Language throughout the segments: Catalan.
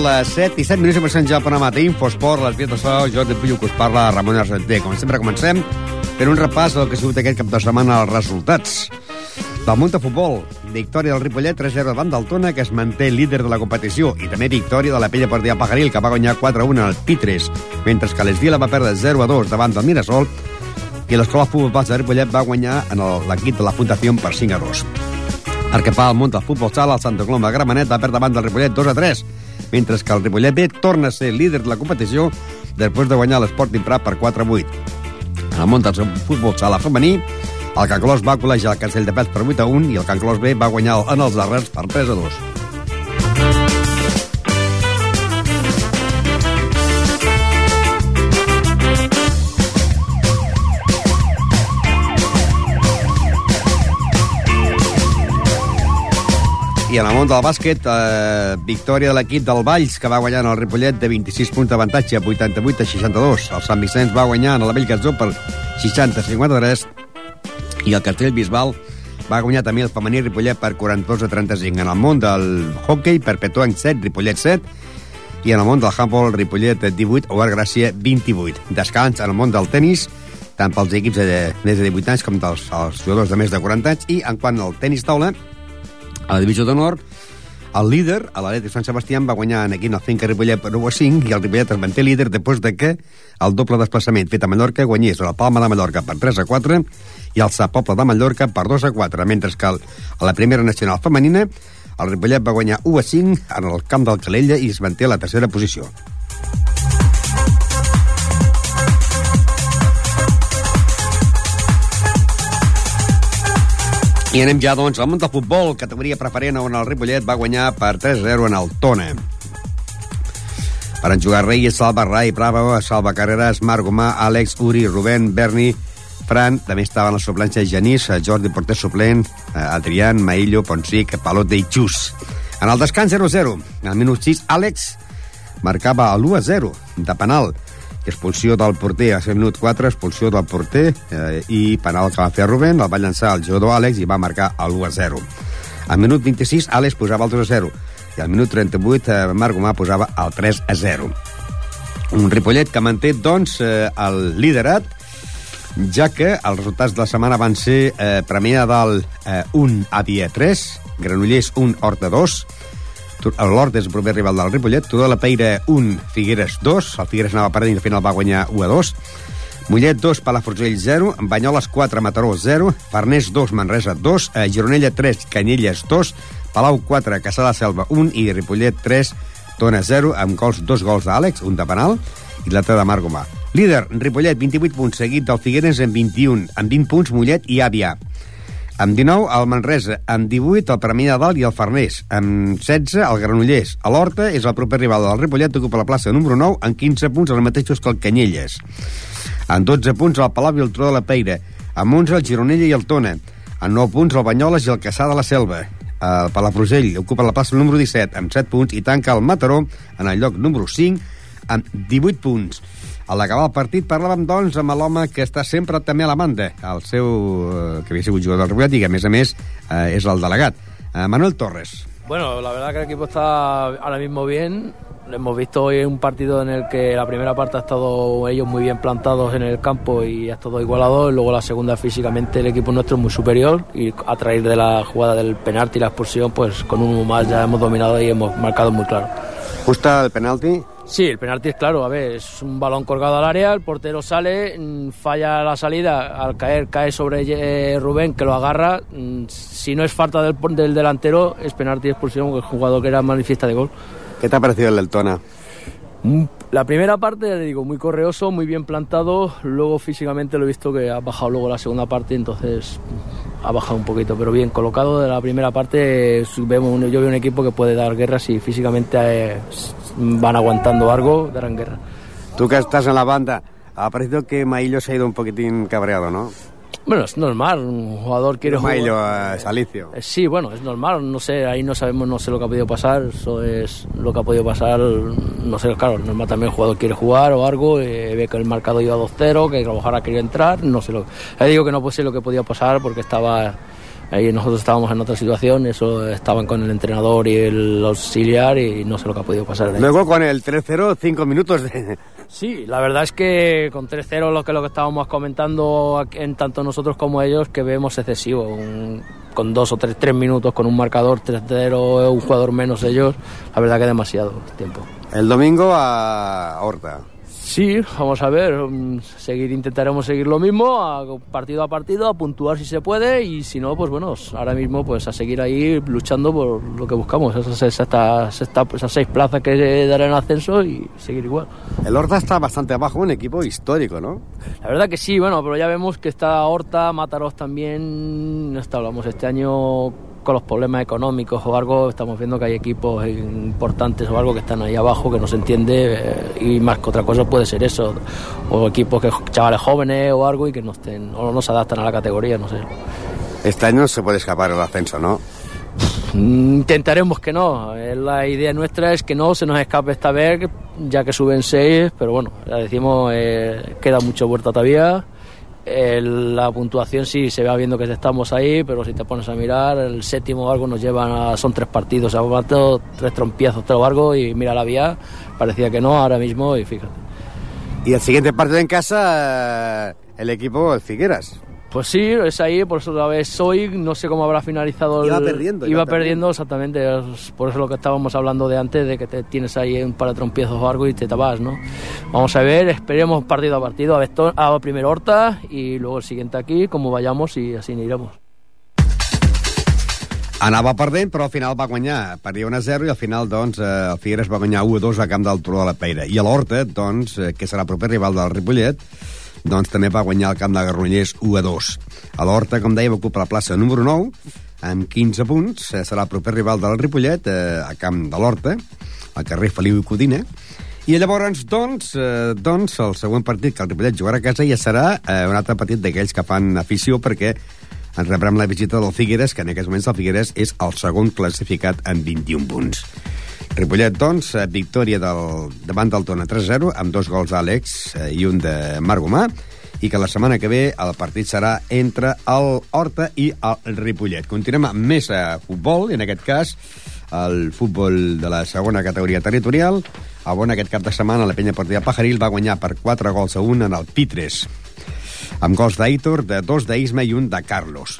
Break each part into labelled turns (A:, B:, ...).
A: Les 7 i 7 minuts i comencem ja el programa d'Infosport, les vies de so, Jordi Puyo, que us parla, Ramon Argenter. Com sempre, comencem per un repàs del que ha sigut aquest cap de setmana els resultats. Del munt de futbol, victòria del Ripollet 3-0 davant del Tona, que es manté líder de la competició, i també victòria de la Pella Partida Pajaril, que va guanyar 4-1 al Pitres, mentre que l'Esvila va perdre 0-2 davant del Mirasol, i l'Escola Futbol de Ripollet va guanyar en l'equip de la Fundació per 5-2. El que fa al munt del futbol sala, el Santa Coloma Gramenet va perdre davant del Ripollet 2 a 3, mentre que el Ripollet B torna a ser líder de la competició després de guanyar l'Sporting Prat per 4 a 8. En el món del futbol sala femení, el Can Clos va col·legiar el Cancell de Pets per 8 a 1 i el Can Clos B va guanyar en els darrers per 3 a 2. I en el món del bàsquet, eh, victòria de l'equip del Valls, que va guanyar en el Ripollet de 26 punts d'avantatge, 88 a 62. El Sant Vicenç va guanyar en la Bellcatzó per 60 a 53. I el Castell Bisbal va guanyar també el femení Ripollet per 42 a 35. En el món del hockey, Perpetuant 7, Ripollet 7. I en el món del handball, Ripollet 18, Oar Gràcia 28. Descans en el món del tennis, tant pels equips de més de 18 anys com dels els jugadors de més de 40 anys. I en quant al tennis taula, a la divisió d'honor, el líder, a l'Atlètic Sant Sebastià, va guanyar en equip el Finca Ripollet per 1 a 5 i el Ripollet es manté líder després de que el doble desplaçament fet a Mallorca guanyés la Palma de Mallorca per 3 a 4 i el Sa Pobla de Mallorca per 2 a 4, mentre que a la primera nacional femenina el Ripollet va guanyar 1 a 5 en el camp del Calella i es manté a la tercera posició. I anem ja, doncs, al món del futbol, categoria preferent on el Ripollet va guanyar per 3-0 en el Tona. Per en jugar Reyes, Salva Rai, Bravo, Salva Carreras, Marc Gomà, Àlex, Uri, Rubén, Berni, Fran, també estaven les suplències Genís, Jordi Porter suplent, Adrián, Maillo, Ponsic, Palote i Xus. En el descans 0-0, al minut 6, Àlex marcava l'1-0 de penal expulsió del porter a 7 minut 4, expulsió del porter eh, i penal que va fer Rubén, el va llançar el jugador Àlex i va marcar el 1 a 0. Al minut 26, Àlex posava el 2 a 0 i al minut 38, eh, Marc Gomà posava el 3 a 0. Un Ripollet que manté, doncs, eh, el liderat, ja que els resultats de la setmana van ser eh, Premià del eh, 1 a dia 3, Granollers 1, Horta 2, l'Hort és el proper rival del Ripollet, Tudor la Peira 1, Figueres 2, el Figueres anava perdent i al final va guanyar 1 a 2, Mollet 2, Palafrugell 0, Banyoles 4, Mataró 0, Farners 2, Manresa 2, eh, Gironella 3, Canyelles 2, Palau 4, Caçà de Selva 1 i Ripollet 3, Tona 0, amb gols, dos gols d'Àlex, un de penal, i l'altre de Marc Gomà. Líder, Ripollet, 28 punts, seguit del Figueres amb 21, amb 20 punts Mollet i Àvia. Amb 19, el Manresa. Amb 18, el Premià de Dalt i el Farners. Amb 16, el Granollers. A l'Horta és el proper rival del Ripollet, ocupa la plaça número 9, amb 15 punts, els mateixos que el Canyelles. Amb 12 punts, el Palau i el Tro de la Peira. Amb 11, el Gironella i el Tona. Amb 9 punts, el Banyoles i el Caçà de la Selva. El Palafrugell ocupa la plaça número 17 amb 7 punts i tanca el Mataró en el lloc número 5 amb 18 punts. A l'acabar el partit parlàvem, doncs, amb l'home que està sempre també a la banda, el seu, eh, que havia sigut jugador del Ripollet i que, a més a més, eh, és el delegat. Eh, Manuel Torres.
B: Bueno, la verdad que el equipo está ahora mismo bien. Hemos visto hoy un partido en el que la primera parte ha estado ellos muy bien plantados en el campo y ha estado igualado. Luego la segunda físicamente el equipo nuestro es muy superior y a través de la jugada del penalti y la expulsión, pues con uno más ya hemos dominado y hemos marcado muy claro.
A: Justa el penalti?
B: Sí, el penalti es claro, a ver, es un balón colgado al área, el portero sale, mm, falla la salida, al caer cae sobre eh, Rubén que lo agarra, mm, si no es falta del, del delantero es penalti expulsión el jugador que era manifiesta de gol.
A: ¿Qué te ha parecido el del Tona?
B: Mm, La primera parte, te digo, muy correoso, muy bien plantado, luego físicamente lo he visto que ha bajado luego la segunda parte, entonces ha bajado un poquito, pero bien colocado de la primera parte, vemos, yo veo un equipo que puede dar guerra si físicamente eh, van aguantando algo, darán guerra.
A: Tú que estás en la banda, ha parecido que Maillo se ha ido un poquitín cabreado, ¿no?
B: Bueno, es normal, un jugador quiere jugar.
A: Maillo, eh, Salicio.
B: Eh, Sí, bueno, es normal, no sé, ahí no sabemos, no sé lo que ha podido pasar, eso es lo que ha podido pasar, no sé, claro, normal también el jugador quiere jugar o algo, eh, ve que el marcado iba 2-0, que a ha querido entrar, no sé lo Ya digo que no sé lo que podía pasar porque estaba ahí nosotros estábamos en otra situación, eso estaban con el entrenador y el auxiliar y no sé lo que ha podido pasar.
A: Luego con el 3-0, 5 minutos de...
B: Sí, la verdad es que con 3-0 lo que, lo que estábamos comentando en tanto nosotros como ellos que vemos excesivo, con dos o tres, tres minutos con un marcador 3-0, un jugador menos ellos, la verdad que demasiado tiempo.
A: El domingo a Horta.
B: Sí, vamos a ver, mm, seguir intentaremos seguir lo mismo, a partido a partido, a puntuar si se puede y si no, pues bueno, ahora mismo pues a seguir ahí luchando por lo que buscamos, esas, esas, esas seis plazas que darán ascenso y seguir igual.
A: El Horta está bastante abajo, un equipo histórico, ¿no?
B: La verdad que sí, bueno, pero ya vemos que está Horta, Mataros también, está, hablamos este año con los problemas económicos o algo, estamos viendo que hay equipos importantes o algo que están ahí abajo que no se entiende eh, y más que otra cosa puede ser eso, o equipos que chavales jóvenes o algo y que no estén o no se adaptan a la categoría, no sé.
A: Este año se puede escapar el ascenso, ¿no?
B: Mm, intentaremos que no. Eh, la idea nuestra es que no se nos escape esta vez, ya que suben seis, pero bueno, ya decimos, eh, queda mucho vuelta todavía la puntuación sí se va viendo que estamos ahí, pero si te pones a mirar, el séptimo o algo nos llevan a, son tres partidos, ha tres trompiezos, tres algo y mira la vía, parecía que no, ahora mismo y fíjate.
A: Y el siguiente partido en casa, el equipo, el Figueras.
B: Pues sí, es ahí, por eso la vez hoy, no sé cómo habrá finalizado.
A: Iba perdiendo.
B: Iba, perdiendo, exactamente, por eso lo que estábamos hablando de antes, de que te tienes ahí un par de trompiezos o algo y te tapas, ¿no? Vamos a ver, esperemos partido a partido, a, ver, a primero Horta y luego el siguiente aquí, como vayamos y así iremos.
A: Anava perdent, però al final va guanyar. Perdia 1-0 i al final, doncs, eh, el Figueres va guanyar 1-2 a camp del Turó de la Peira. I a l'Horta, doncs, eh, que serà el proper rival del Ripollet, doncs també va guanyar el camp de Garronyers 1 a 2. A l'Horta, com deia, va ocupar la plaça número 9, amb 15 punts. Eh, serà el proper rival del Ripollet, eh, a camp de l'Horta, al carrer Feliu i Codina. I llavors, doncs, eh, doncs, el següent partit que el Ripollet jugarà a casa ja serà eh, un altre partit d'aquells que fan afició perquè ens rebrem la visita del Figueres, que en aquests moments el Figueres és el segon classificat amb 21 punts. Ripollet, doncs, eh, victòria del, davant del Tona 3-0, amb dos gols d'Àlex eh, i un de Marc Gomà, i que la setmana que ve el partit serà entre el Horta i el Ripollet. Continuem amb més a eh, futbol, en aquest cas el futbol de la segona categoria territorial, on aquest cap de setmana la penya partida Pajaril va guanyar per 4 gols a 1 en el Pitres, amb gols d'Aitor, de dos d'Isma i un de Carlos.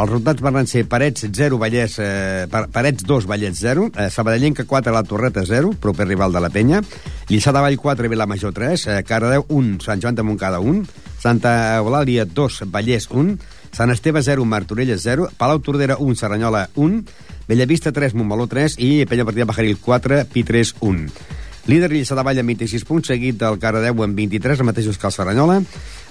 A: Els resultats van ser Parets 0, Vallès, eh, Parets 2, Vallès 0, eh, Sabadellenca 4, La Torreta 0, proper rival de la Penya, Lliçà de Vall 4, Vilamajor 3, eh, Cardeu 1, Sant Joan de Montcada 1, Santa Eulàlia 2, Vallès 1, Sant Esteve 0, Martorelles 0, Palau Tordera 1, Serranyola 1, Bellavista 3, Montmeló 3 i Penya Partida Bajaril 4, Pi 3 1. Líder Lliçà de Vall amb 26 punts, seguit del Caradeu amb 23, el mateixos que el Serranyola,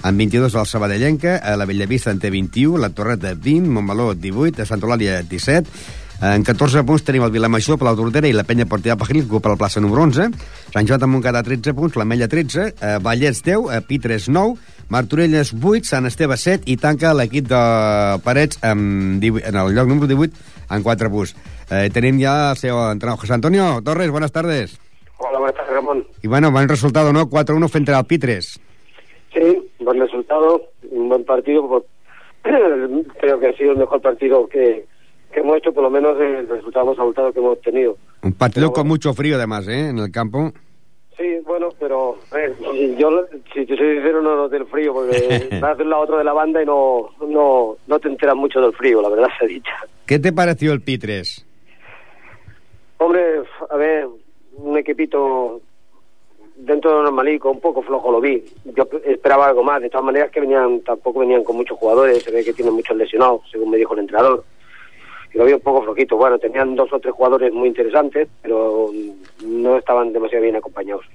A: amb 22 el Sabadellenca, a la Bellavista en té 21, la Torreta 20, Montmeló 18, a Santa Eulàlia 17, en 14 punts tenim el Vilamajor, Palau Tordera i la Penya Portilla Pajaril, que ocupa la plaça número 11. Sant Joan de Montcada 13 punts, la Mella 13, eh, Vallès 10, eh, Pitres 9, Martorelles 8, Sant Esteve 7 i tanca l'equip de Parets amb 18, en el lloc número 18 en 4 punts. Eh, tenim ja el seu entrenador, José Antonio Torres, buenas tardes.
C: Hola, buenas tardes, Ramón.
A: Y bueno, buen resultado, ¿no? 4-1 frente al Pitres.
C: Sí, buen resultado, un buen partido. Creo que ha sido el mejor partido que, que hemos hecho, por lo menos el resultado más abultado que hemos tenido.
A: Un partido pero, con mucho frío, además, ¿eh? En el campo.
C: Sí, bueno, pero eh, yo, si te soy sincero, no noté el frío, porque vas a hacer la otra de la banda y no, no, no te enteras mucho del frío, la verdad se dicha.
A: ¿Qué te pareció el Pitres?
C: Hombre, a ver, un equipito dentro de lo normalico, un poco flojo lo vi. Yo esperaba algo más. De todas maneras que venían, tampoco venían con muchos jugadores, se ve que tienen muchos lesionados, según me dijo el entrenador. Y lo vi un poco flojito. Bueno, tenían dos o tres jugadores muy interesantes, pero no estaban demasiado bien acompañados.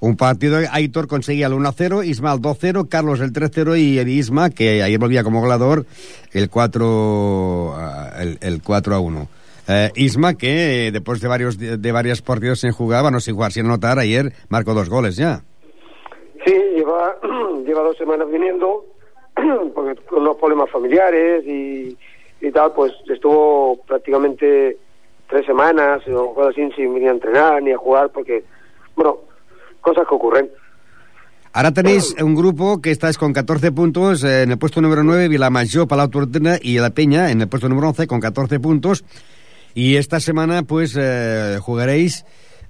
A: Un partido, Aitor conseguía el 1-0, Isma el 2-0, Carlos el 3-0 y el Isma, que ayer volvía como goleador, el 4 el, el 4-1. Eh, Isma, que después de varios de varios partidos sin jugar, bueno, sin jugar, sin anotar, ayer marcó dos goles ya.
C: Sí, lleva, lleva dos semanas viniendo, porque con los problemas familiares y, y tal, pues estuvo prácticamente tres semanas o así sin venir a entrenar ni a jugar, porque, bueno, cosas que ocurren.
A: Ahora tenéis un grupo que estáis con 14 puntos, eh, en el puesto número 9 Vilamayor, Palau Tortena y La Peña en el puesto número 11 con 14 puntos. Y esta semana pues eh, jugaréis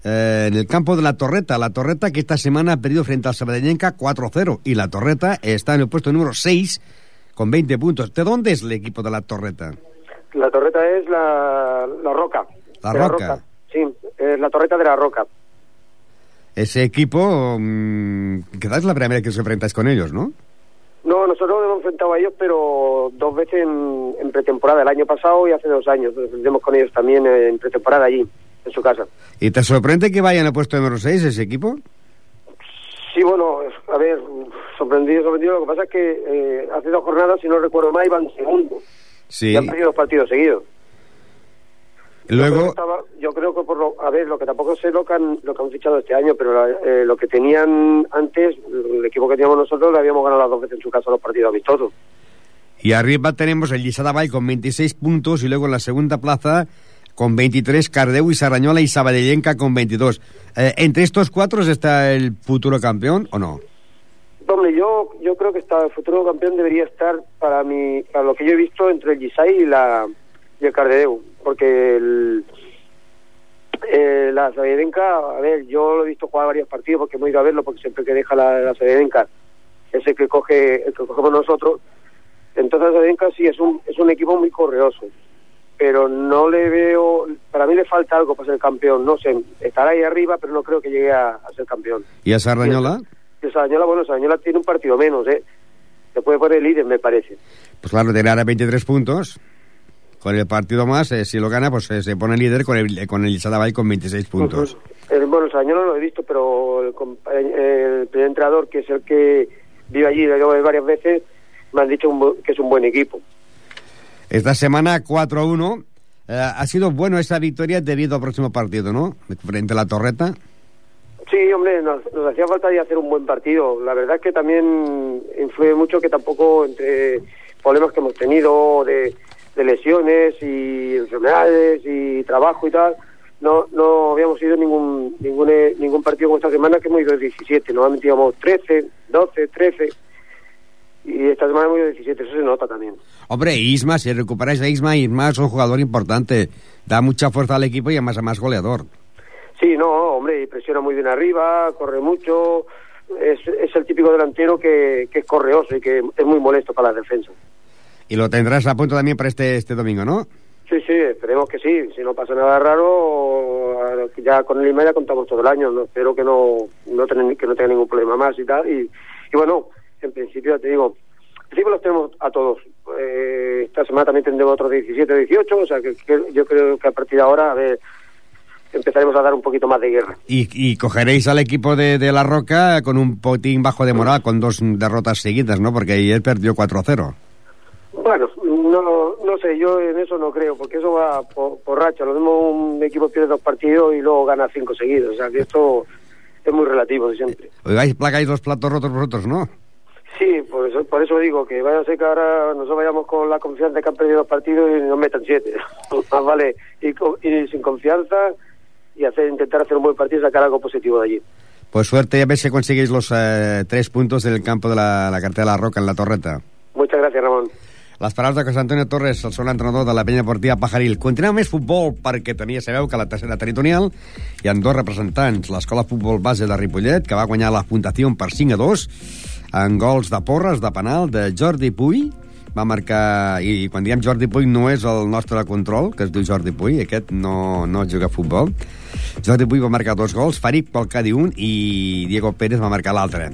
A: eh, en el campo de La Torreta. La Torreta que esta semana ha perdido frente al Sabadellenca 4-0 y La Torreta está en el puesto número 6 con 20 puntos. ¿De dónde es el equipo de La Torreta?
C: La torreta es la, la roca.
A: La Roca.
C: Sí, es la torreta de la roca.
A: Ese equipo, mm, quizás es la primera vez que os enfrentáis con ellos, ¿no?
C: No, nosotros nos hemos enfrentado a ellos, pero dos veces en, en pretemporada, el año pasado y hace dos años. Nos enfrentamos con ellos también en pretemporada allí, en su casa.
A: ¿Y te sorprende que vayan al puesto número 6 ese equipo?
C: Sí, bueno, a ver, sorprendido, sorprendido. Lo que pasa es que eh, hace dos jornadas, si no recuerdo mal, iban segundos.
A: Sí.
C: Y han perdido dos partidos seguidos. Yo creo
A: Luego,
C: estaba- yo creo que por lo, a ver, lo que tampoco sé lo que han, lo que han fichado este año, pero la- eh, lo que tenían antes, el equipo que teníamos nosotros, le habíamos ganado las dos veces en su casa los partidos amistosos.
A: y arriba tenemos el Lliçà con 26 puntos y luego en la segunda plaza con 23 Cardeu y Sarrañola y Sabadellenca con 22. Eh, ¿Entre estos cuatro está el futuro campeón o no?
C: Hombre, yo, yo creo que está, el futuro campeón debería estar, para mi, para lo que yo he visto, entre el Gisai y, la, y el Cardedeu. Porque el, eh, la Sabedenca, a ver, yo lo he visto jugar varios partidos porque hemos ido a verlo, porque siempre que deja la, la Sabedenca es el que coge, el que cogemos nosotros. Entonces la Sabedenca sí es un, es un equipo muy correoso. Pero no le veo, para mí le falta algo para ser campeón. No sé, estará ahí arriba, pero no creo que llegue a, a ser campeón.
A: ¿Y a Sarrañola?
C: Y Sabañola, bueno, Sabañola tiene un partido menos, ¿eh? Se puede poner líder, me parece.
A: Pues claro, tiene ahora 23 puntos. Con el partido más, eh, si lo gana, pues eh, se pone líder con el, con el Lliçà con 26 puntos.
C: El, bueno, Sabañola no lo he visto, pero el, el primer entrenador, que es el que vive allí, lo llevo varias veces, me han dicho un que es un buen equipo.
A: Esta semana 4-1. Eh, ha sido bueno esa victoria debido al próximo partido, ¿no? Frente a la Torreta.
C: Sí, hombre, nos, nos hacía falta ya hacer un buen partido. La verdad es que también influye mucho que tampoco entre problemas que hemos tenido de, de lesiones y enfermedades y trabajo y tal, no no habíamos ido ningún ningún eh, ningún partido como esta semana que hemos ido 17. Normalmente íbamos 13, 12, 13 y esta semana hemos ido 17. Eso se nota también.
A: Hombre, Isma, si recuperáis a Isma, Isma es un jugador importante. Da mucha fuerza al equipo y además es más goleador.
C: Sí, no, hombre, presiona muy bien arriba, corre mucho. Es, es el típico delantero que, que es correoso y que es muy molesto para la defensa.
A: Y lo tendrás a punto también para este, este domingo, ¿no?
C: Sí, sí, esperemos que sí. Si no pasa nada raro, ya con el ya contamos todo el año. ¿no? Espero que no, no tener- que no tenga ningún problema más y tal. Y, y bueno, en principio te digo, en principio los tenemos a todos. Eh, esta semana también tendremos otros 17 18, o sea que, que yo creo que a partir de ahora a ver, empezaremos a dar un poquito más de guerra.
A: Y, y cogeréis al equipo de, de La Roca con un potín bajo de moral, con dos derrotas seguidas, ¿no? Porque ayer perdió 4-0.
C: Bueno, no, no sé, yo en eso no creo, porque eso va por, por racha. Lo mismo un equipo pierde dos partidos y luego gana cinco seguidos. O sea que esto es muy relativo de siempre.
A: Oigáis, placáis los platos rotos vosotros, ¿no?
C: Sí, por eso, por eso digo que vaya a ser que ahora nosotros vayamos con la confianza de que han perdido dos partidos y nos metan siete. Más vale ir, sin confianza y hacer intentar hacer un buen partido y sacar algo positivo de allí.
A: Pues suerte y a ver si conseguís los eh, tres puntos en el campo de la, la cartera de La Roca, en la Torreta.
C: Muchas gracias, Ramón.
A: Les paraules de José Antonio Torres, el segon entrenador de la penya portiva Pajaril. Continuem més futbol perquè ja sabeu que la tercera territorial hi ha dos representants. L'escola futbol base de Ripollet, que va guanyar la Fundació per 5 a 2, en gols de porres, de penal, de Jordi Puy, va marcar, i quan diem Jordi Puy no és el nostre control, que es diu Jordi Puy, aquest no, no juga a futbol. Jordi Puy va marcar dos gols, Farid Polcadi un i Diego Pérez va marcar l'altre.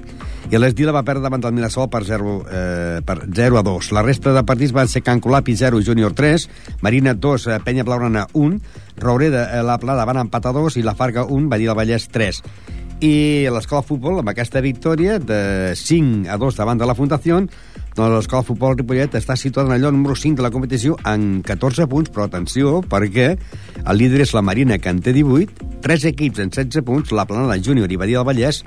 A: I l'Esdila va perdre davant del Mirasol per 0, eh, per 0 a 2. La resta de partits van ser Can Colapi 0, Júnior 3, Marina 2, eh, Penya Blaurana 1, Roureda, eh, la Plada van empatar 2 i la Farga 1, Badia del Vallès 3 i l'escola futbol amb aquesta victòria de 5 a 2 davant de la Fundació doncs l'escola futbol Ripollet està situada en lloc número 5 de la competició amb 14 punts, però atenció perquè el líder és la Marina que en té 18 tres equips en 16 punts, la Planada Júnior i Badia del Vallès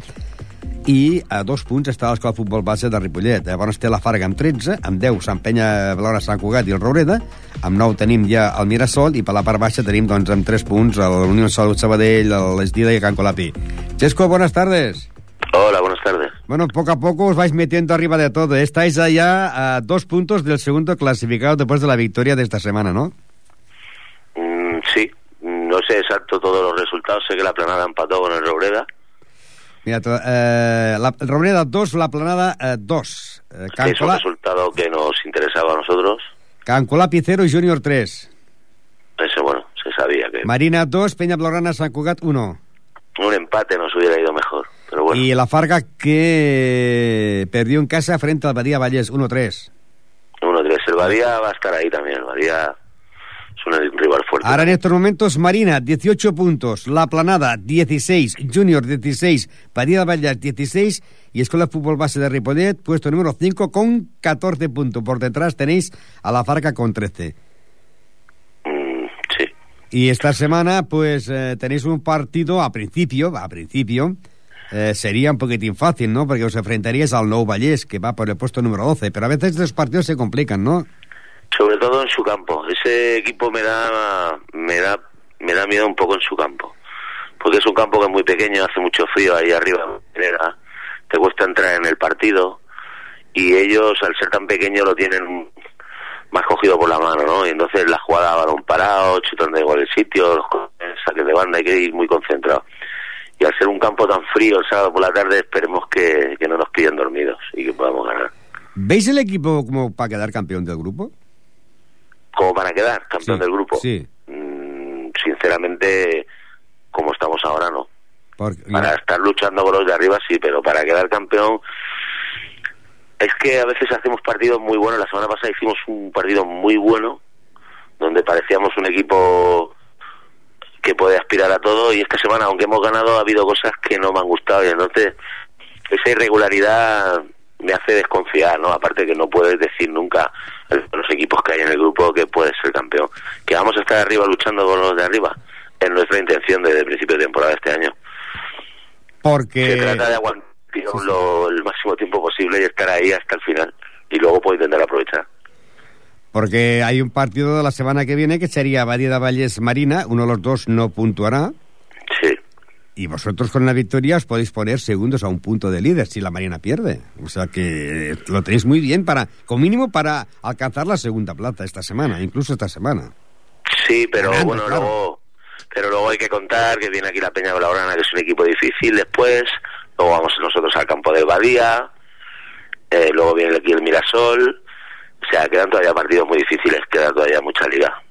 A: i a dos punts està l'escola futbol base de Ripollet. Llavors té la Farga amb 13, amb 10 Sant Penya, Blora, Sant Cugat i el Roureda, amb 9 tenim ja el Mirasol i per la part baixa tenim doncs, amb 3 punts la Unió Salut Sabadell, l'Esdida i Can Colapi. Xesco, buenas tardes.
D: Hola.
A: Bueno, poco a poco os vais metiendo arriba de todo. Estáis allá a dos puntos del segundo clasificado después de la victoria de esta semana, ¿no?
D: Mm, sí, no sé exacto todos los resultados. Sé que la planada empató con el Robreda.
A: Mira, eh, la Robreda 2, la planada 2.
D: Eh, eh es un resultado que nos interesaba a nosotros.
A: Cancolapi 0 y Junior 3.
D: Eso, bueno, se sabía que...
A: Marina 2, Peña Blaugrana, San Cugat 1.
D: Un empate nos hubiera ido mejor, pero bueno.
A: Y la Farga que perdió en casa frente al Badía Vallés 1-3.
D: 1-3. El Badía va a estar ahí también. El Badía es un rival fuerte.
A: Ahora en estos momentos Marina 18 puntos, La Planada 16, Junior 16, Badía Vallés 16 y Escuela Fútbol Base de Ripollet, puesto número 5 con 14 puntos. Por detrás tenéis a la Farga con 13. Y esta semana, pues eh, tenéis un partido a principio, a principio, eh, sería un poquitín fácil, ¿no? Porque os enfrentaríais al Nou Vallés, que va por el puesto número 12, pero a veces estos partidos se complican, ¿no?
D: Sobre todo en su campo. Ese equipo me da, me da, me da miedo un poco en su campo. Porque es un campo que es muy pequeño, hace mucho frío ahí arriba, te cuesta entrar en el partido y ellos, al ser tan pequeños, lo tienen más cogido por la mano, ¿no? Y entonces la jugada balón parado, chutón de igual el sitio, los saques de banda, hay que ir muy concentrado. Y al ser un campo tan frío el sábado por la tarde, esperemos que, no nos pillen dormidos y que podamos ganar.
A: ¿Veis el equipo como para quedar campeón del grupo?
D: ¿Como para quedar campeón del grupo?
A: Sí.
D: Mm, sinceramente, como estamos ahora, no. para estar luchando con los de arriba, sí, pero para quedar campeón es que a veces hacemos partidos muy buenos. La semana pasada hicimos un partido muy bueno, donde parecíamos un equipo que puede aspirar a todo y esta semana, aunque hemos ganado, ha habido cosas que no me han gustado y entonces esa irregularidad me hace desconfiar, ¿no? Aparte que no puedes decir nunca los equipos que hay en el grupo que puedes ser campeón. Que vamos a estar arriba luchando con los de arriba. Es nuestra intención desde el principio de temporada este año.
A: Porque...
D: Se trata de aguantar lo, el máximo tiempo posible y estar ahí hasta el final. Y luego puedo intentar aprovechar.
A: Porque hay un partido de la semana que viene que sería Badía Valles Marina, uno de los dos no puntuará.
D: Sí.
A: Y vosotros con la victoria os podéis poner segundos a un punto de líder si la Marina pierde. O sea que lo tenéis muy bien para, con mínimo para alcanzar la segunda plaza esta semana, incluso esta semana.
D: Sí, pero bueno, luego, pero luego hay que contar que viene aquí la Peña Blaugrana, que es un equipo difícil después, luego vamos nosotros al campo de Badía, eh, luego viene aquí el Mirasol, o sea, quedan todavía partidos muy difíciles, queda todavía mucha liga.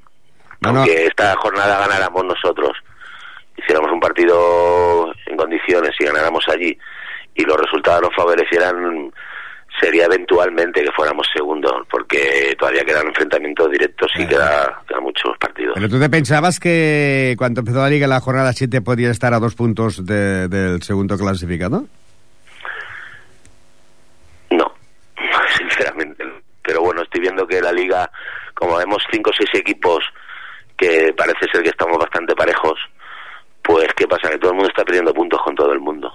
D: Aunque esta jornada ganáramos nosotros, hiciéramos un partido en condiciones y ganáramos allí y los resultados nos favorecieran, sería eventualmente que fuéramos segundos, porque todavía quedan enfrentamientos directos y queda, quedan muchos partidos.
A: ¿Pero tú te pensabas que cuando empezó la liga la jornada 7 podía estar a dos puntos del segundo clasificado?
D: No, sinceramente. Pero bueno, estoy viendo que la liga, como vemos cinco o seis equipos que parece ser que estamos bastante parejos, pues ¿qué pasa? Que todo el mundo está perdiendo puntos con todo el mundo.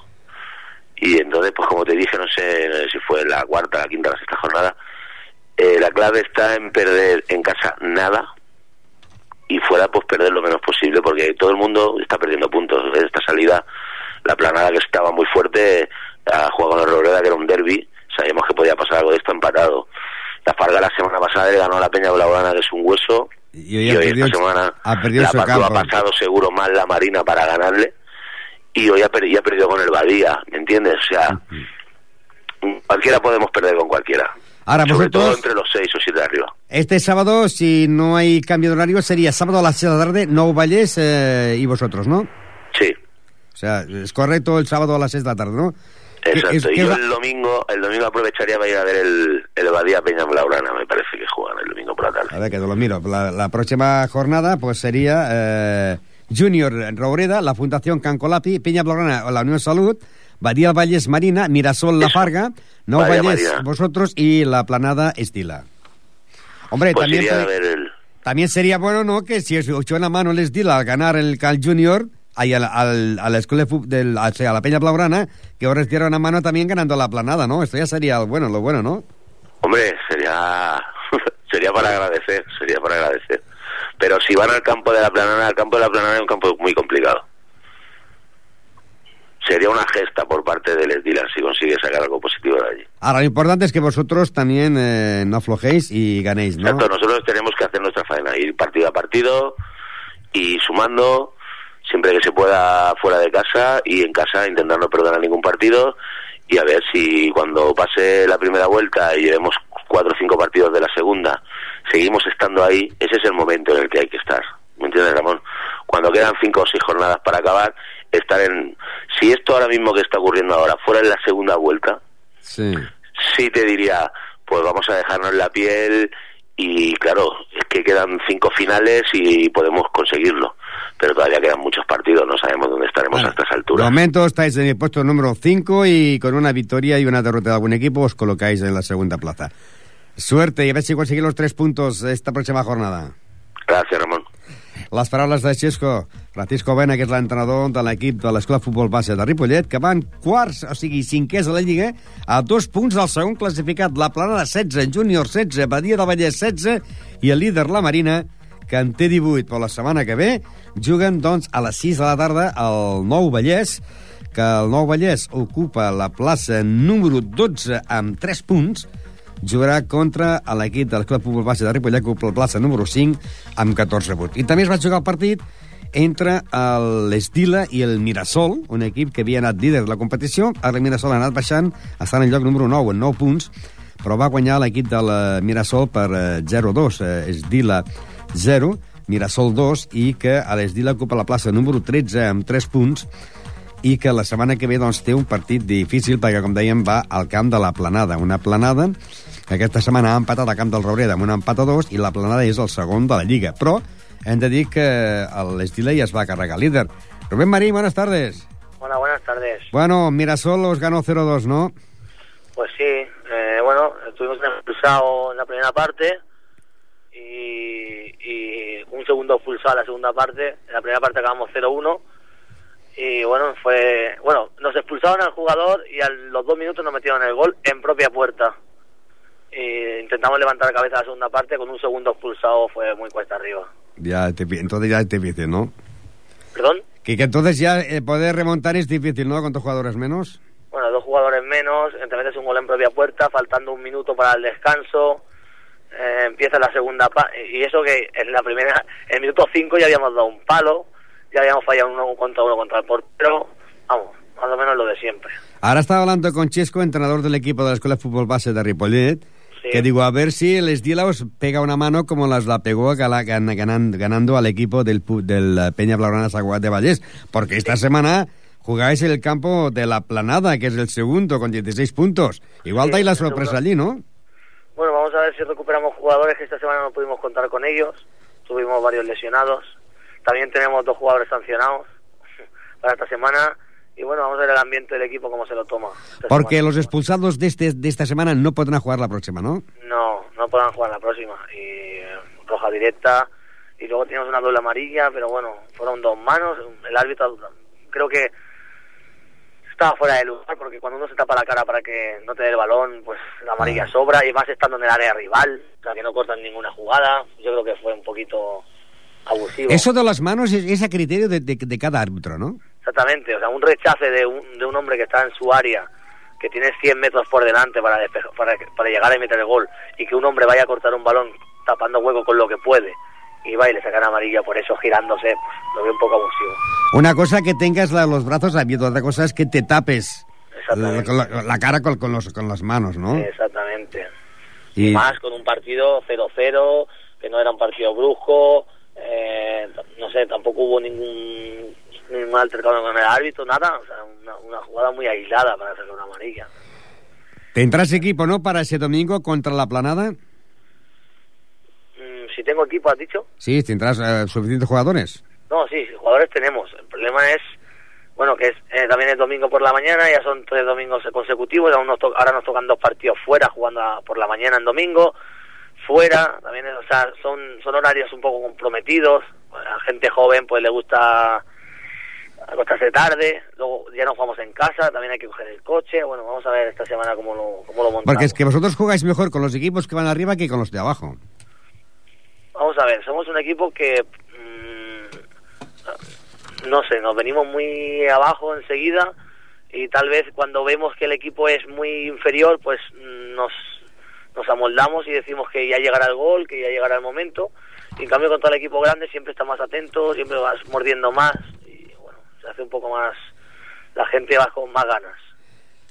D: Y entonces, pues como te dije, no sé si fue la cuarta, la quinta, la sexta jornada, eh, la clave está en perder en casa nada y fuera pues perder lo menos posible porque todo el mundo está perdiendo puntos. Esta salida, la planada que estaba muy fuerte, ha jugado con el Robreda, que era un derby, sabíamos que podía pasar algo de esto empatado. La Farga la semana pasada le ganó a la Peña Blaugrana, que es un hueso, y hoy, esta semana
A: ha perdido la
D: ha pasado seguro más la Marina para ganarle y hoy ha, ha perdido con el Badía, ¿me entiendes? O sea, cualquiera podemos perder con cualquiera.
A: Ahora,
D: Sobre todo entre los seis o siete de arriba.
A: Este sábado, si no hay cambio de horario, sería sábado a las seis de la tarde, no Vallés eh, y vosotros, ¿no?
D: Sí.
A: O sea, es correcto el sábado a las seis de la tarde, ¿no?
D: Exacto, y yo el domingo, el domingo aprovecharía para ir a ver el, el Badía Peña Blaurana, me parece que juegan el domingo por la tarde.
A: A ver, que te lo miro. La, próxima jornada, pues sería... Eh, Junior Robreda, la Fundación Cancolapi, Peña Blaugrana, la Unión Salud, Badía Valles Marina, Mirasol La Farga, No Valles vosotros y la Planada Estila. Hombre,
D: pues
A: también,
D: también
A: sería bueno, ¿no?, que si os echó la mano el Estila al ganar el Cal Junior, ahí a la, a la escuela del, a la Peña Blaugrana, que os diera una mano también ganando la planada, ¿no? Esto ya sería bueno, lo bueno, ¿no?
D: Hombre, sería sería para agradecer, sería para agradecer. Pero si van al campo de la planana, el campo de la planana es un campo muy complicado. sería una gesta por parte del Les Dylan si consigue sacar algo positivo de allí.
A: Ahora, lo importante es que vosotros también eh, no aflojéis y ganéis, ¿no?
D: Exacto, nosotros tenemos que hacer nuestra faena, ir partido a partido y sumando siempre que se pueda fuera de casa y en casa intentar no perder a ningún partido y a ver si cuando pase la primera vuelta y llevemos cuatro o cinco partidos de la segunda, seguimos estando ahí, ese es el momento en el que hay que estar. ¿Me entiendes, Ramón? Cuando quedan cinco o seis jornadas para acabar, estar en... Si esto ahora mismo que está ocurriendo ahora fuera en la segunda vuelta,
A: Sí.
D: sí te diría, pues vamos a dejarnos la piel y claro, es que quedan cinco finales y podemos conseguirlo. Pero todavía quedan muchos partidos, no sabemos dónde estaremos
A: Bueno,
D: a estas
A: De
D: alturas.
A: momento estáis en el puesto número 5 y con una victoria y una derrota de algún equipo os colocáis en la segunda plaza. Suerte y a ver si conseguís los tres puntos esta próxima jornada.
D: Gracias, Ramón.
A: Les paraules de Xesco, Francisco Bena, que és l'entrenador de l'equip de l'Escola Futbol Base de Ripollet, que van quarts, o sigui, cinquers a la Lliga, a dos punts del segon classificat, la Plana de 16, Júnior 16, Badia del Vallès 16, i el líder, la Marina, que en té 18 per la setmana que ve, juguen, doncs, a les 6 de la tarda al Nou Vallès, que el Nou Vallès ocupa la plaça número 12 amb 3 punts, jugarà contra l'equip del Club Futbol Base de Ripollet, que ocupa la plaça número 5 amb 14 punts. I també es va jugar el partit entre l'Estila i el Mirasol, un equip que havia anat líder de la competició. Ara el Mirasol ha anat baixant, està en el lloc número 9, en 9 punts, però va guanyar l'equip del eh, Mirasol per eh, 0-2. Eh, Esdila 0, Mirasol 2, i que a l'Esdila ocupa la plaça número 13 amb 3 punts, i que la setmana que ve doncs, té un partit difícil perquè, com dèiem, va al camp de la Planada. Una Planada que aquesta setmana ha empatat al camp del Raureda amb un empat a dos i la Planada és el segon de la Lliga. Però hem de dir que l'Estila ja es va carregar líder. Rubén Marín, buenas tardes.
E: Hola, buenas tardes.
A: Bueno, Mirasol os ganó 0-2, ¿no?
E: Pues sí, eh, bueno, estuvimos expulsado en la primera parte y, y un segundo expulsado en la segunda parte. En la primera parte acabamos 0-1 y bueno, fue, bueno, nos expulsaron al jugador y a los dos minutos nos metieron el gol en propia puerta. Y intentamos levantar la cabeza a la segunda parte, con un segundo expulsado fue muy cuesta arriba.
A: Ya te, entonces ya es difícil, ¿no?
E: ¿Perdón?
A: Que, que entonces ya eh, poder remontar es difícil, ¿no? Con dos jugadores menos.
E: Bueno, dos jugadores menos, te metes un gol en propia puerta, faltando un minuto para el descanso, eh, empieza la segunda parte, y eso que en la primera, en el minuto 5 ya habíamos dado un palo, ya habíamos fallado uno contra uno contra el portero, vamos, más o menos lo de siempre.
A: Ahora estaba hablando con Chesco, entrenador del equipo de la Escuela de Fútbol Base de Ripollet,
E: Sí.
A: que digo, a ver si el Esdila os pega una mano como las la pegó gala- gan- ganan- ganando al equipo del, del eh, Peña Blaugrana Saguat de Vallés, porque esta semana jugáis en el campo de la Planada, que es el segundo, con 16 puntos. Igual
E: Sí,
A: dais la sorpresa allí, ¿no?
E: Bueno, vamos a ver si recuperamos jugadores que esta semana no pudimos contar con ellos, tuvimos varios lesionados, también tenemos dos jugadores sancionados para esta semana, y bueno, vamos a ver el ambiente del equipo cómo se lo toma.
A: Porque
E: semana.
A: los expulsados de, este, de esta semana no podrán jugar la próxima, ¿no?
E: No, no podrán jugar la próxima. Y eh, roja directa. Y luego teníamos una doble amarilla, pero bueno, fueron dos manos. El árbitro creo que estaba fuera de lugar porque cuando uno se tapa la cara para que no te dé el balón, pues la amarilla
A: Ah.
E: sobra y más estando en el área rival, o sea que no cortan ninguna jugada. Yo creo que fue un poquito abusivo.
A: Eso de las manos es, es a criterio de, de- de cada árbitro, ¿no?
E: Exactamente, o sea, un rechace de un, de un hombre que está en su área, que tiene 100 metros por delante para, despeja- para, para llegar a meter el gol, y que un hombre vaya a cortar un balón tapando hueco con lo que puede, y va y le sacan amarilla por eso girándose, pues, lo veo un poco abusivo.
A: Una cosa que tengas la- los brazos abiertos, otra cosa es que te tapes la, la- la cara con, con los, con las manos, ¿no?
E: Exactamente.
A: Y-
E: Más con un partido 0-0, que no era un partido brusco, eh, no sé, tampoco hubo ningún, ningún altercado con el árbitro, nada, o sea, una, una jugada muy aislada para sacar una amarilla.
A: Tendrás equipo, ¿no? Para ese domingo contra la planada.
E: Si tengo equipo, has dicho.
A: Sí, tendrás eh, suficientes jugadores.
E: No, sí, jugadores tenemos. El problema es, bueno, que es eh, también el domingo por la mañana, ya son tres domingos consecutivos, aún nos to- ahora nos tocan dos partidos fuera, jugando a- por la mañana en domingo, fuera, también, o sea, son, son horarios un poco comprometidos, a gente joven pues le gusta acostarse tarde, luego ya no jugamos en casa, también hay que coger el coche, bueno, vamos a ver esta semana cómo lo, cómo lo montamos.
A: Porque es que vosotros jugáis mejor con los equipos que van arriba que con los de abajo.
E: Somos un equipo que mm, no sé, nos venimos muy abajo enseguida y tal vez cuando vemos que el equipo es muy inferior, pues nos, nos amoldamos y decimos que ya llegará el gol, que ya llegará el momento. En cambio, con todo el equipo grande siempre está más atento, siempre vas mordiendo más y bueno, se hace un poco más. La gente va con más ganas.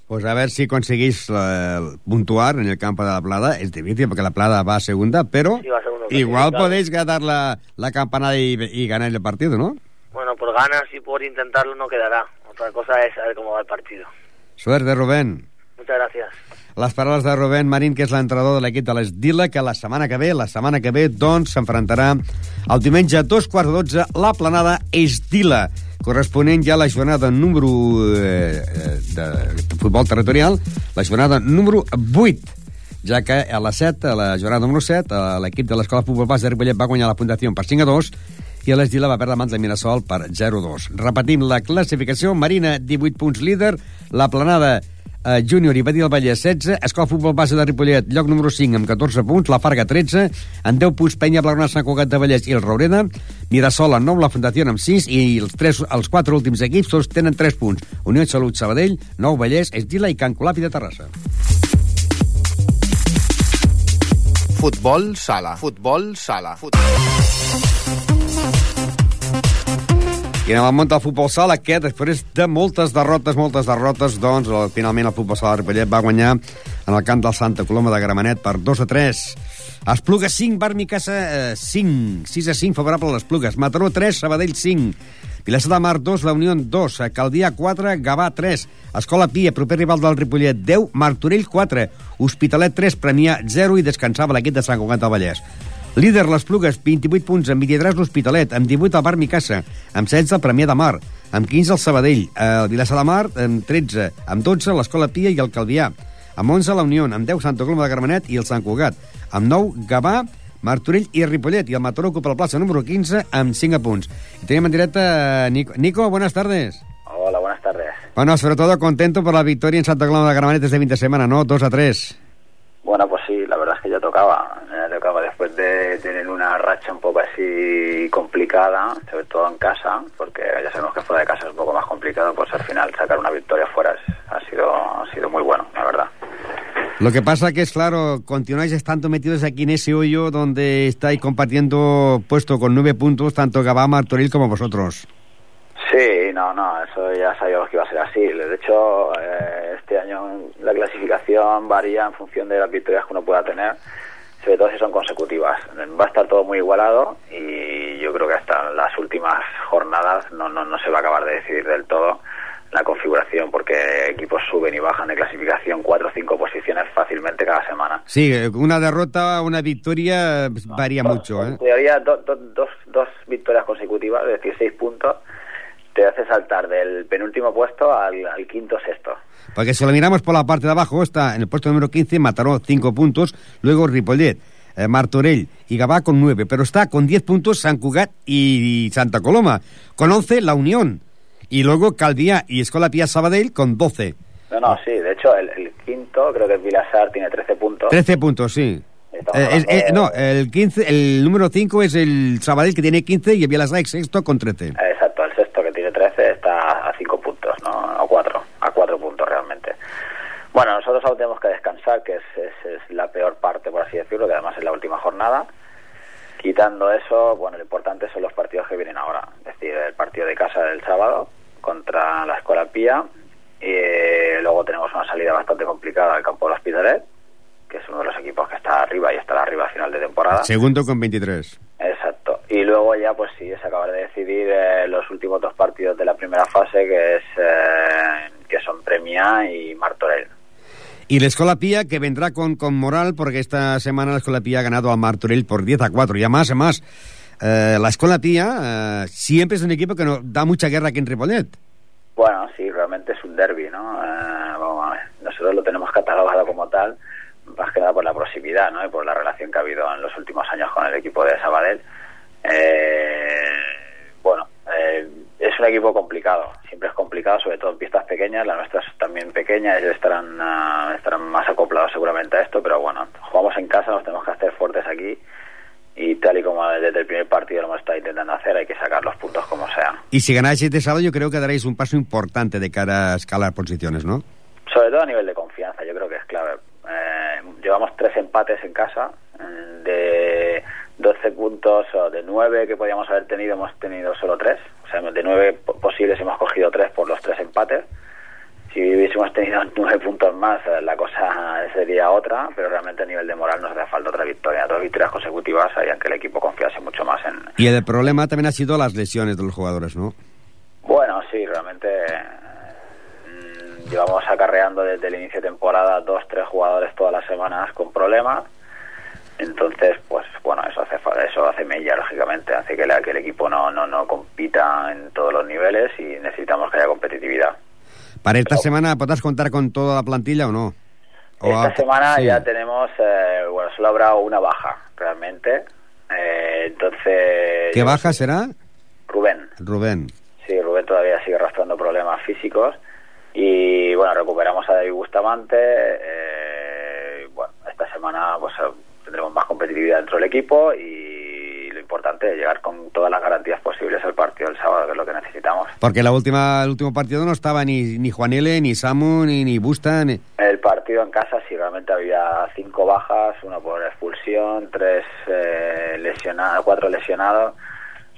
A: Pues a ver si conseguís uh, puntuar en el campo de la Plada. Es difícil porque la Plada va a segunda, pero
E: Sí, va a segundo
A: igual
E: clasificado.
A: podéis ganar la, la campanada y, y ganar el partido, ¿no?
E: Bueno, por ganas y por intentarlo no quedarà. Otra cosa és saber cómo va el partido.
A: Suerte, Rubén.
E: Muchas gracias.
A: Les paraules de Rubén Marín, que és l'entrenador de l'equip de l'Esdila, que la setmana que ve, la setmana que ve, doncs, s'enfrontarà el diumenge a dos quarts de dotze la planada Esdila, corresponent ja a la jornada número eh, eh, de futbol territorial, la jornada número 8 ja que a la 7, a la jornada número 7, eh, l'equip de l'Escola Futbol Bas de Ripollet va guanyar la puntuació per 5 a 2 i a l'Esdila va perdre mans de Mirasol per 0 a 2. Repetim la classificació, Marina 18 punts líder, la Planada eh, Júnior i Badia del Vallès 16, Escola Futbol Base de Ripollet, lloc número 5 amb 14 punts, la Farga 13, en 10 punts Penya, Blaugrana, Sant Cugat de Vallès i el Raureda, Mirasol en 9, la Fundació amb 6 i els, tres, els quatre últims equips tots tenen 3 punts. Unió de Salut Sabadell, Nou Vallès, Esdila i Can Colapi de Terrassa.
F: Futbol sala. Futbol sala. Futbol...
A: I en el món del futbol sala, que després de moltes derrotes, moltes derrotes, doncs, finalment el futbol sala de Ripollet va guanyar en el camp del Santa Coloma de Gramenet per 2 a 3. Espluga 5, Barmicassa eh, 5, 6 a 5, favorable a les Plugues. Mataró 3, Sabadell 5. Vilassar de Mar 2, La Unió 2, Caldia 4, Gavà 3, Escola Pia, proper rival del Ripollet 10, Martorell 4, Hospitalet 3, Premià 0 i descansava l'equip de Sant Cugat del Vallès. Líder les Plugues, 28 punts, amb 23 l'Hospitalet, amb 18 el Bar Micassa, amb 16 el Premià de Mar, amb 15 el Sabadell, el Vilassar de Mar, amb 13, amb 12 l'Escola Pia i el Calvià, amb 11 la Unió, amb 10 Santa Coloma de Gramenet i el Sant Cugat, amb 9 Gavà, Martorell i Ripollet, i el Mataró ocupa la plaça número 15 amb 5 punts. Y tenim en directe a Nico. Nico, buenas tardes.
G: Hola, buenas tardes.
A: Bueno, sobre todo contento por la victoria en Santa Coloma de Gramenet este fin de semana, ¿no? 2 a 3.
G: Bueno, pues sí, la verdad es que ya tocaba. Después de tener una racha un poco así complicada, sobre todo en casa, porque ya sabemos que fuera de casa es un poco más complicado, pues al final sacar una victoria fuera es- ha sido ha sido muy bueno, la verdad.
A: Lo que pasa que es claro, continuáis estando metidos aquí en ese hoyo donde estáis compartiendo puesto con nueve puntos tanto Gabá, Martorell como vosotros.
G: Sí, no, no, eso ya sabíamos que iba a ser así. De hecho, eh, este año la clasificación varía en función de las victorias que uno pueda tener, sobre todo si son consecutivas. Va a estar todo muy igualado y yo creo que hasta las últimas jornadas no, no, no se va a acabar de decidir del todo la configuración porque equipos suben y bajan de clasificación cuatro o cinco posiciones fácilmente cada semana.
A: Sí, una derrota, una victoria pues, varía mucho,
G: En
A: ¿eh?
G: teoría, do- do- dos, dos victorias consecutivas, es decir, seis puntos, te hace saltar del penúltimo puesto al, al quinto sexto.
A: Porque si lo miramos por la parte de abajo, está en el puesto número 15, Mataró, 5 puntos, luego Ripollet, eh, Martorell y Gabá con 9, pero está con 10 puntos San Cugat y Santa Coloma, con 11 La Unión, y luego Calviá y Escola Pía Sabadell con 12.
G: No, no, sí, de hecho, el, el quinto, creo que es Vilasar, tiene 13 puntos.
A: 13 puntos, sí. Eh, es- eh, no, el 15, el número 5 es el Sabadell que tiene 15 y el Villaseca sexto con 13.
G: Eh, Exacto, el sexto que tiene 13 está a 5 puntos, ¿no? A 4, a 4 puntos realmente. Bueno, nosotros aún tenemos que descansar, que es, es, es la peor parte, por así decirlo, que además es la última jornada. Quitando eso, bueno, lo importante son los partidos que vienen ahora. Es decir, el partido de casa del sábado contra la Escuela Pía. Y eh, luego tenemos una salida bastante complicada al campo del Hospitalet, que es uno de los equipos que está arriba y estará arriba a final de temporada.
A: Segundo con 23.
G: Exacto. Y luego ya, pues sí, es acabar de decidir eh, los últimos dos partidos de la primera fase, que es eh, que son Premia y Martorell.
A: Y la Escola Pía que vendrá con, con moral porque esta semana la Escola Pía ha ganado a Martorell por 10 a 4. Y además, además, eh, la Escola Pía eh, siempre es un equipo que nos da mucha guerra aquí en Ripollet.
G: Bueno, sí, realmente es un derby, ¿no? Eh, vamos a ver. Nosotros lo tenemos catalogado como tal, más que nada por la proximidad, ¿no? Y por la relación que ha habido en los últimos años con el equipo de Sabadell. Eh, es un equipo complicado, siempre es complicado, sobre todo en pistas pequeñas, la nuestra es también pequeña, ellos estarán, ah, estarán más acoplados seguramente a esto, pero bueno, jugamos en casa, nos tenemos que hacer fuertes aquí y tal y como desde el primer partido lo hemos estado intentando hacer, hay que sacar los puntos como sea.
A: Y si ganáis este sábado, yo creo que daréis un paso importante de cara a escalar posiciones, ¿no?
G: Sobre todo a nivel de confianza, yo creo que es clave. Eh, llevamos tres empates en casa, eh, de 12 puntos o de 9 que podíamos haber tenido, hemos tenido solo tres. O sea, de 9 posibles hemos cogido tres por los tres empates si hubiésemos tenido nueve puntos más, eh, la cosa sería otra, pero realmente a nivel de moral nos hace falta otra victoria. Dos victorias consecutivas harían que el equipo confiase mucho más en...
A: Y el problema también ha sido las lesiones de los jugadores, ¿no?
G: Bueno, sí, realmente mm, llevamos acarreando desde el inicio de temporada dos, tres jugadores todas las semanas con problemas. Entonces, pues bueno, eso hace eso hace mella, lógicamente, hace que, que el equipo no, no, no compita en todos los niveles y necesitamos que haya competitividad.
A: ¿Para esta semana podrás contar con toda la plantilla o no?
G: esta semana ya tenemos, eh, bueno, solo habrá una baja, realmente. Eh, entonces...
A: ¿Qué baja será?
G: Rubén.
A: Rubén.
G: Sí, Rubén todavía sigue arrastrando problemas físicos. Y bueno, recuperamos a David Bustamante. Eh, bueno, esta semana pues tendremos más competitividad dentro del equipo y importante, llegar con todas las garantías posibles al partido del sábado, que es lo que necesitamos.
A: Porque la última, el último partido no estaba ni, ni Juanele, ni Samu, ni, ni Busta.
G: El partido en casa sí, realmente había cinco bajas, una por expulsión, tres eh, lesionados, cuatro lesionados.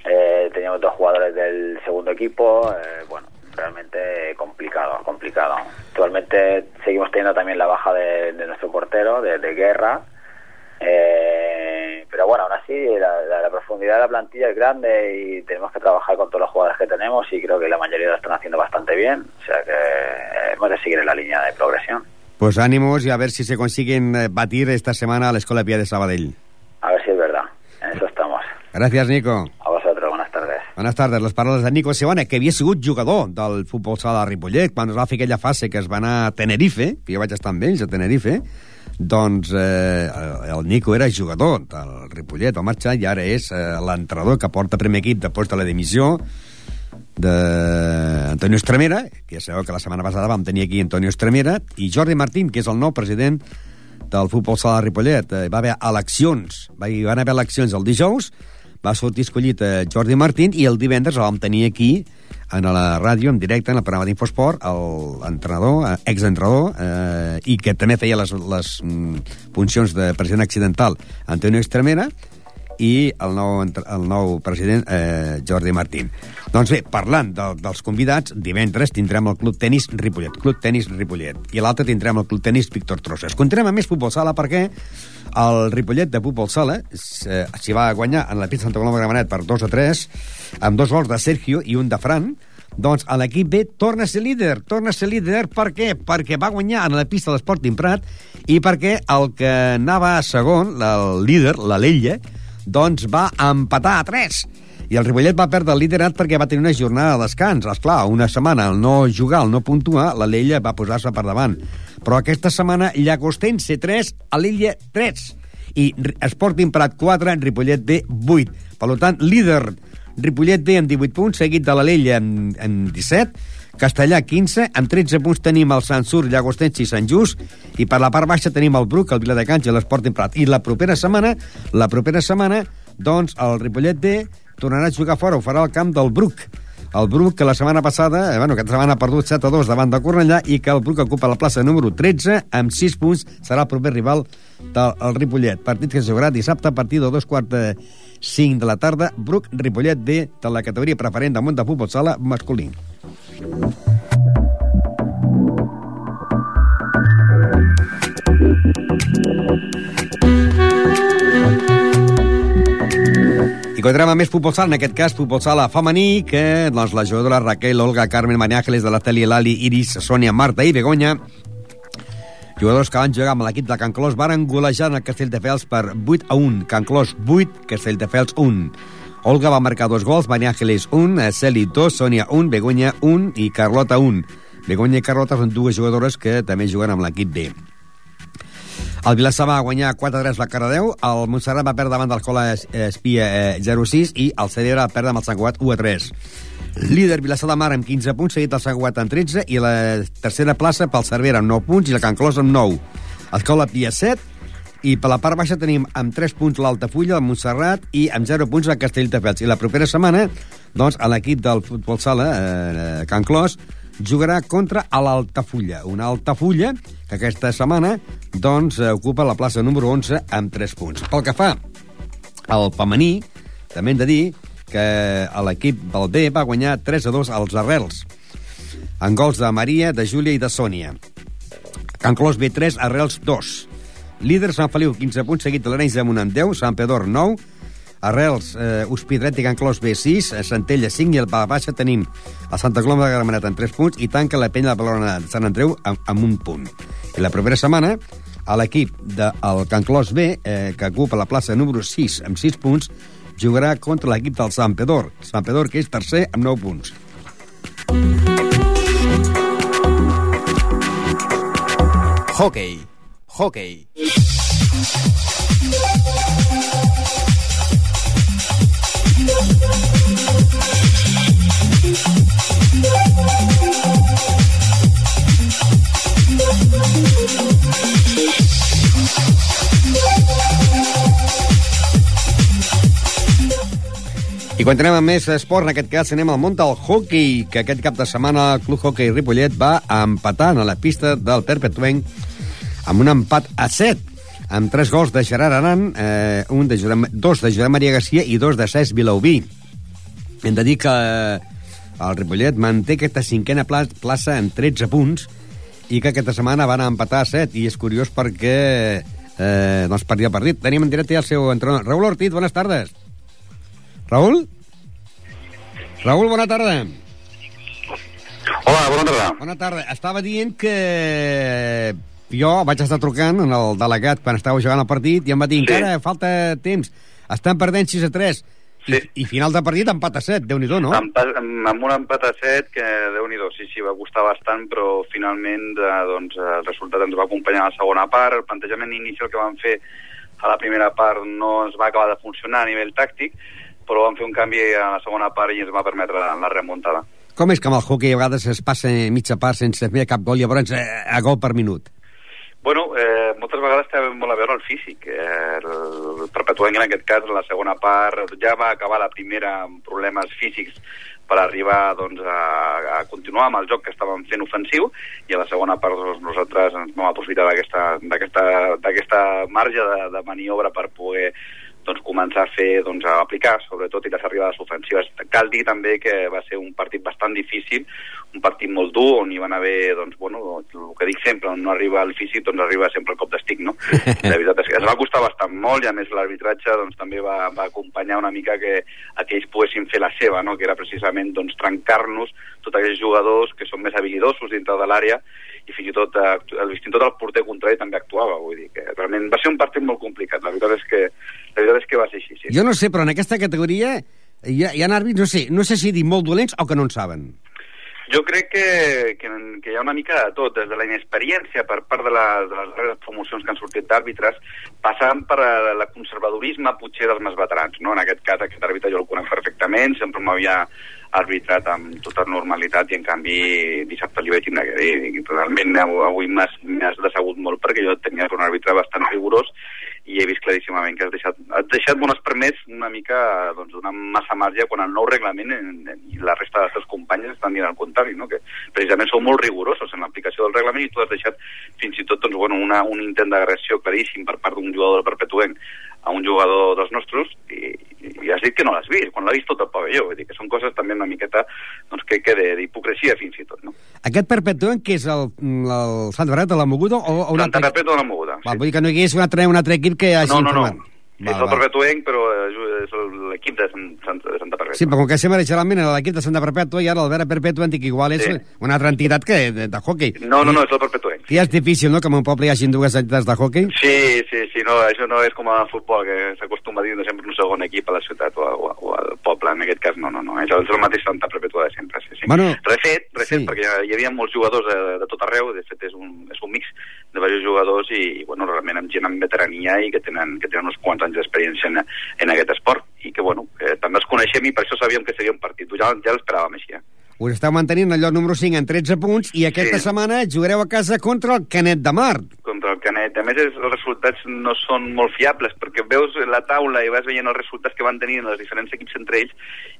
G: Eh, teníamos dos jugadores del segundo equipo, eh, bueno, realmente complicado, complicado. Actualmente seguimos teniendo también la baja de, nuestro portero, de, de guerra. Eh, pero bueno, aún así la, profundidad de la plantilla es grande y tenemos que trabajar con todos los jugadores que tenemos y creo que la mayoría lo están haciendo bastante bien, o sea que eh, hemos de seguir en la línea de progresión.
A: Pues ánimos y a ver si se consiguen eh, batir esta semana a la Escuela Pía de Sabadell.
G: A ver si es verdad, en eso estamos.
A: Gracias, Nico.
G: A vosotros, buenas tardes.
A: Buenas tardes. Les paraules de Nico Sebana, que havia sigut jugador del futbol sala de Ripollet, quan es va fer aquella fase que es va anar a Tenerife, que jo vaig estar amb ells a Tenerife, doncs eh, el Nico era jugador del Ripollet, va marxar i ara és eh, l'entrenador que porta primer equip després de la dimissió d'Antonio Estremera, que ja sabeu que la setmana passada vam tenir aquí Antonio Estremera, i Jordi Martín, que és el nou president del futbol sala de Ripollet. Eh, va haver eleccions, va, hi van haver eleccions el dijous, va sortir escollit eh, Jordi Martín i el divendres el vam tenir aquí en la ràdio, en directe, en el programa d'Infosport, l'entrenador, eh, exentrenador, eh, i que també feia les, les mm, funcions de president accidental, Antonio Estremera, i el nou, el nou president, eh, Jordi Martín. Doncs bé, parlant de, dels convidats, divendres tindrem el Club Tenis Ripollet, Club Tenis Ripollet, i l'altre tindrem el Club Tenis Víctor Trosses. Continuem amb més futbol sala perquè el Ripollet de futbol sala eh, s'hi va guanyar en la pista Santa Coloma Gramenet per 2 a 3, amb dos gols de Sergio i un de Fran, doncs l'equip B torna a ser líder. Torna a ser líder per què? Perquè va guanyar en la pista de Prat i perquè el que anava a segon, el líder, la Lella, doncs va empatar a 3 i el Ripollet va perdre el liderat perquè va tenir una jornada de descans. Esclar, una setmana al no jugar, al no puntuar, la Lella va posar-se per davant. Però aquesta setmana Llagostense 3, a l'Illa 3. I Sporting Prat 4, Ripollet B 8. Per tant, líder Ripollet B amb 18 punts, seguit de l'Alella amb, amb 17, Castellà 15, amb 13 punts tenim el Sant Sur, Llagostense i Sant Just, i per la part baixa tenim el Bruc, el Viladecans i l'Esporting Prat. I la propera setmana, la propera setmana, doncs el Ripollet B tornarà a jugar fora, ho farà al camp del Bruc. El Bruc, que la setmana passada, eh, bueno, aquesta setmana ha perdut 7 a 2 davant de Cornellà i que el Bruc ocupa la plaça número 13 amb 6 punts, serà el proper rival del Ripollet. Partit que es jugarà dissabte a partir de dos quarts de 5 de la tarda, Bruc Ripollet D de la categoria preferent del món de futbol sala masculí. I continuem amb més futbol sala, en aquest cas futbol sala femení, que doncs, la jugadora Raquel, Olga, Carmen, Maria Ángeles de la Teli, Lali, Iris, Sònia, Marta i Begoña jugadors que van jugar amb l'equip de Can Clos varen golejar en el Castelldefels per 8 a 1. Can Clos 8, Castelldefels 1. Olga va marcar dos gols, Maria Ángeles 1, Celi 2, Sònia 1, Begoña 1 i Carlota 1. Begoña i Carlota són dues jugadores que també juguen amb l'equip B. El Vilassar va guanyar 4-3 la Caradeu, el Montserrat va perdre davant del Cola Espia 0-6 i el Cerebra va perdre amb el Sant Cugat 1-3. Líder Vilassar de Mar amb 15 punts, seguit el Sant amb 13 i la tercera plaça pel Cervera amb 9 punts i la Can Clos amb 9. Escola Pia 7, I per la part baixa tenim amb 3 punts l'Altafulla, el Montserrat, i amb 0 punts el Castelldefels. I la propera setmana, doncs, l'equip del futbol sala, eh, Can Clos, jugarà contra l'Altafulla. Una Altafulla que aquesta setmana doncs, eh, ocupa la plaça número 11 amb 3 punts. Pel que fa al femení, també hem de dir que l'equip B va guanyar 3 a 2 als Arrels, en gols de Maria, de Júlia i de Sònia. Can Clos B3, Arrels 2. Líder Sant Feliu, 15 punts, seguit de l'Arenys de Munt amb 10, Sant Pedor 9, Arrels, eh, Hospitalet i Can Clos B6, a Centella 5 i al Pala Baixa tenim a Santa Coloma de Gramenet amb 3 punts i tanca la penya de Balona de Sant Andreu amb, amb un punt. I la propera setmana, a l'equip del Can Clos B, eh, que ocupa la plaça número 6 amb 6 punts, jugarà contra l'equip del Sant Pedor. Sant Pedor, que és tercer amb 9 punts.
F: Hockey. Hockey.
A: I quan anem amb més esport, en aquest cas anem al món del hockey, que aquest cap de setmana el Club Hockey Ripollet va empatar a la pista del Perpetuenc amb un empat a 7, amb tres gols de Gerard Aran, eh, un de Josep, dos de Josep Maria Garcia i dos de Cesc Vilaubí. Hem de dir que el Ripollet manté aquesta cinquena pla- plaça en 13 punts i que aquesta setmana van empatar a 7, i és curiós perquè eh, doncs perdia el partit. Tenim en directe el seu entrenador. Raúl Ortiz, bones tardes. Raúl? Raúl, bona tarda.
H: Hola, bona tarda.
A: Bona tarda. Estava dient que jo vaig estar trucant en el delegat quan estava jugant el partit i em va dir
H: Sí.
A: encara falta temps. Estan perdent 6 a 3. I,
H: Sí.
A: I final de partit empat a 7. Déu-n'hi-do, no?
H: Amb, amb, un empat a 7 que, déu nhi sí, sí, va costar bastant, però finalment eh, doncs, el resultat ens va acompanyar a la segona part. El plantejament inicial que vam fer a la primera part no ens va acabar de funcionar a nivell tàctic, però vam fer un canvi a la segona part i ens va permetre la, remuntada.
A: Com és que amb el hockey a vegades es passa mitja part sense fer cap gol i llavors eh, a gol per minut?
H: Bueno, eh, moltes vegades té molt a veure el físic. Eh, el, Perpetuenc, en aquest cas, la segona part, ja va acabar la primera amb problemes físics per arribar doncs, a, a continuar amb el joc que estàvem fent ofensiu i a la segona part doncs, nosaltres ens vam aprofitar d'aquesta marge de, de maniobra per poder doncs, començar a fer, doncs, a aplicar, sobretot, i les arribades ofensives. Cal dir també que va ser un partit bastant difícil, un partit molt dur, on hi van haver, doncs, bueno, el que dic sempre, on no arriba el físic, doncs arriba sempre el cop d'estic, no? La veritat és que ens va costar bastant molt, i a més l'arbitratge, doncs, també va, va acompanyar una mica que, a que ells poguessin fer la seva, no? Que era precisament, doncs, trencar-nos tots aquells jugadors que són més habilidosos dintre de l'àrea i fins i tot eh, el fins i tot el porter contrari també actuava, vull dir que realment va ser un partit molt complicat, la veritat és que la veritat és que va ser així, sí.
A: Jo no sé, però en aquesta categoria hi ha, hi ha àrbits, no sé, no sé si dir molt dolents o que no en saben.
H: Jo crec que, que, que hi ha una mica de tot, des de la inexperiència per part de, la, de les darreres promocions que han sortit d'àrbitres, passant per eh, la conservadorisme potser dels més veterans. No? En aquest cas, aquest àrbitre jo el conec perfectament, sempre m'havia arbitrat amb tota normalitat i en canvi dissabte li vaig tindre que dir realment avui m'has decebut molt perquè jo tenia un àrbitre bastant rigorós i he vist claríssimament que has deixat, has deixat bones permès una mica doncs, donant massa marge quan el nou reglament en, en, i la resta dels teus companys estan dient al contrari, no? que precisament són molt rigorosos en l'aplicació del reglament i tu has deixat fins i tot doncs, bueno, una, un intent d'agressió claríssim per part d'un jugador del perpetuent a un jugador dels nostres i, i has dit que no l'has vist, quan l'ha vist tot el pavelló. Vull dir que són coses també una miqueta doncs, que, que de- d'hipocresia fins i tot. No?
A: Aquest perpetuen, que és el, el Sant Bernat de la Moguda o, o altre...
H: Perpètua de la Moguda.
A: Val, vull dir que no hi hagués un altre, un altre equip que hagi
H: No, no, no.
A: informat.
H: És el Perpetuenc, però eh, és l'equip de Sant, Sant, de Santa Perpètua.
A: Sí, però com que sempre generalment era l'equip de Santa Perpètua i ara l'Albert Perpètua que igual és
H: Sí.
A: una altra entitat que de, de hockey.
H: No, no, no, és el Perpetuenc.
A: Que ja és difícil, no?, que en un poble hi hagi dues entitats de hockey.
H: Sí, sí, sí, no, això no és com a futbol, que s'acostuma a dir sempre un segon equip a la ciutat o, o, o al poble, en aquest cas no, no, no, és el, és el mateix Santa Perpètua de sempre, sí, sí.
A: Bueno,
H: refet, refet,
A: sí.
H: perquè hi, hi havia molts jugadors de, de tot arreu, de fet és un, és un mix de diversos jugadors i, bueno, realment amb gent amb veterania i que tenen, que tenen uns quants anys d'experiència en, en aquest esport i que, bueno, que també els coneixem i per això sabíem que seria un partit, ja, ja l'esperàvem així, eh?
A: Us esteu mantenint el lloc número 5 en 13 punts i aquesta
H: Sí.
A: setmana jugareu a casa contra el Canet de Mar.
H: contra el Canet a més és, els resultats no són molt fiables, perquè veus la taula i vas veient els resultats que van tenir els diferents equips entre ells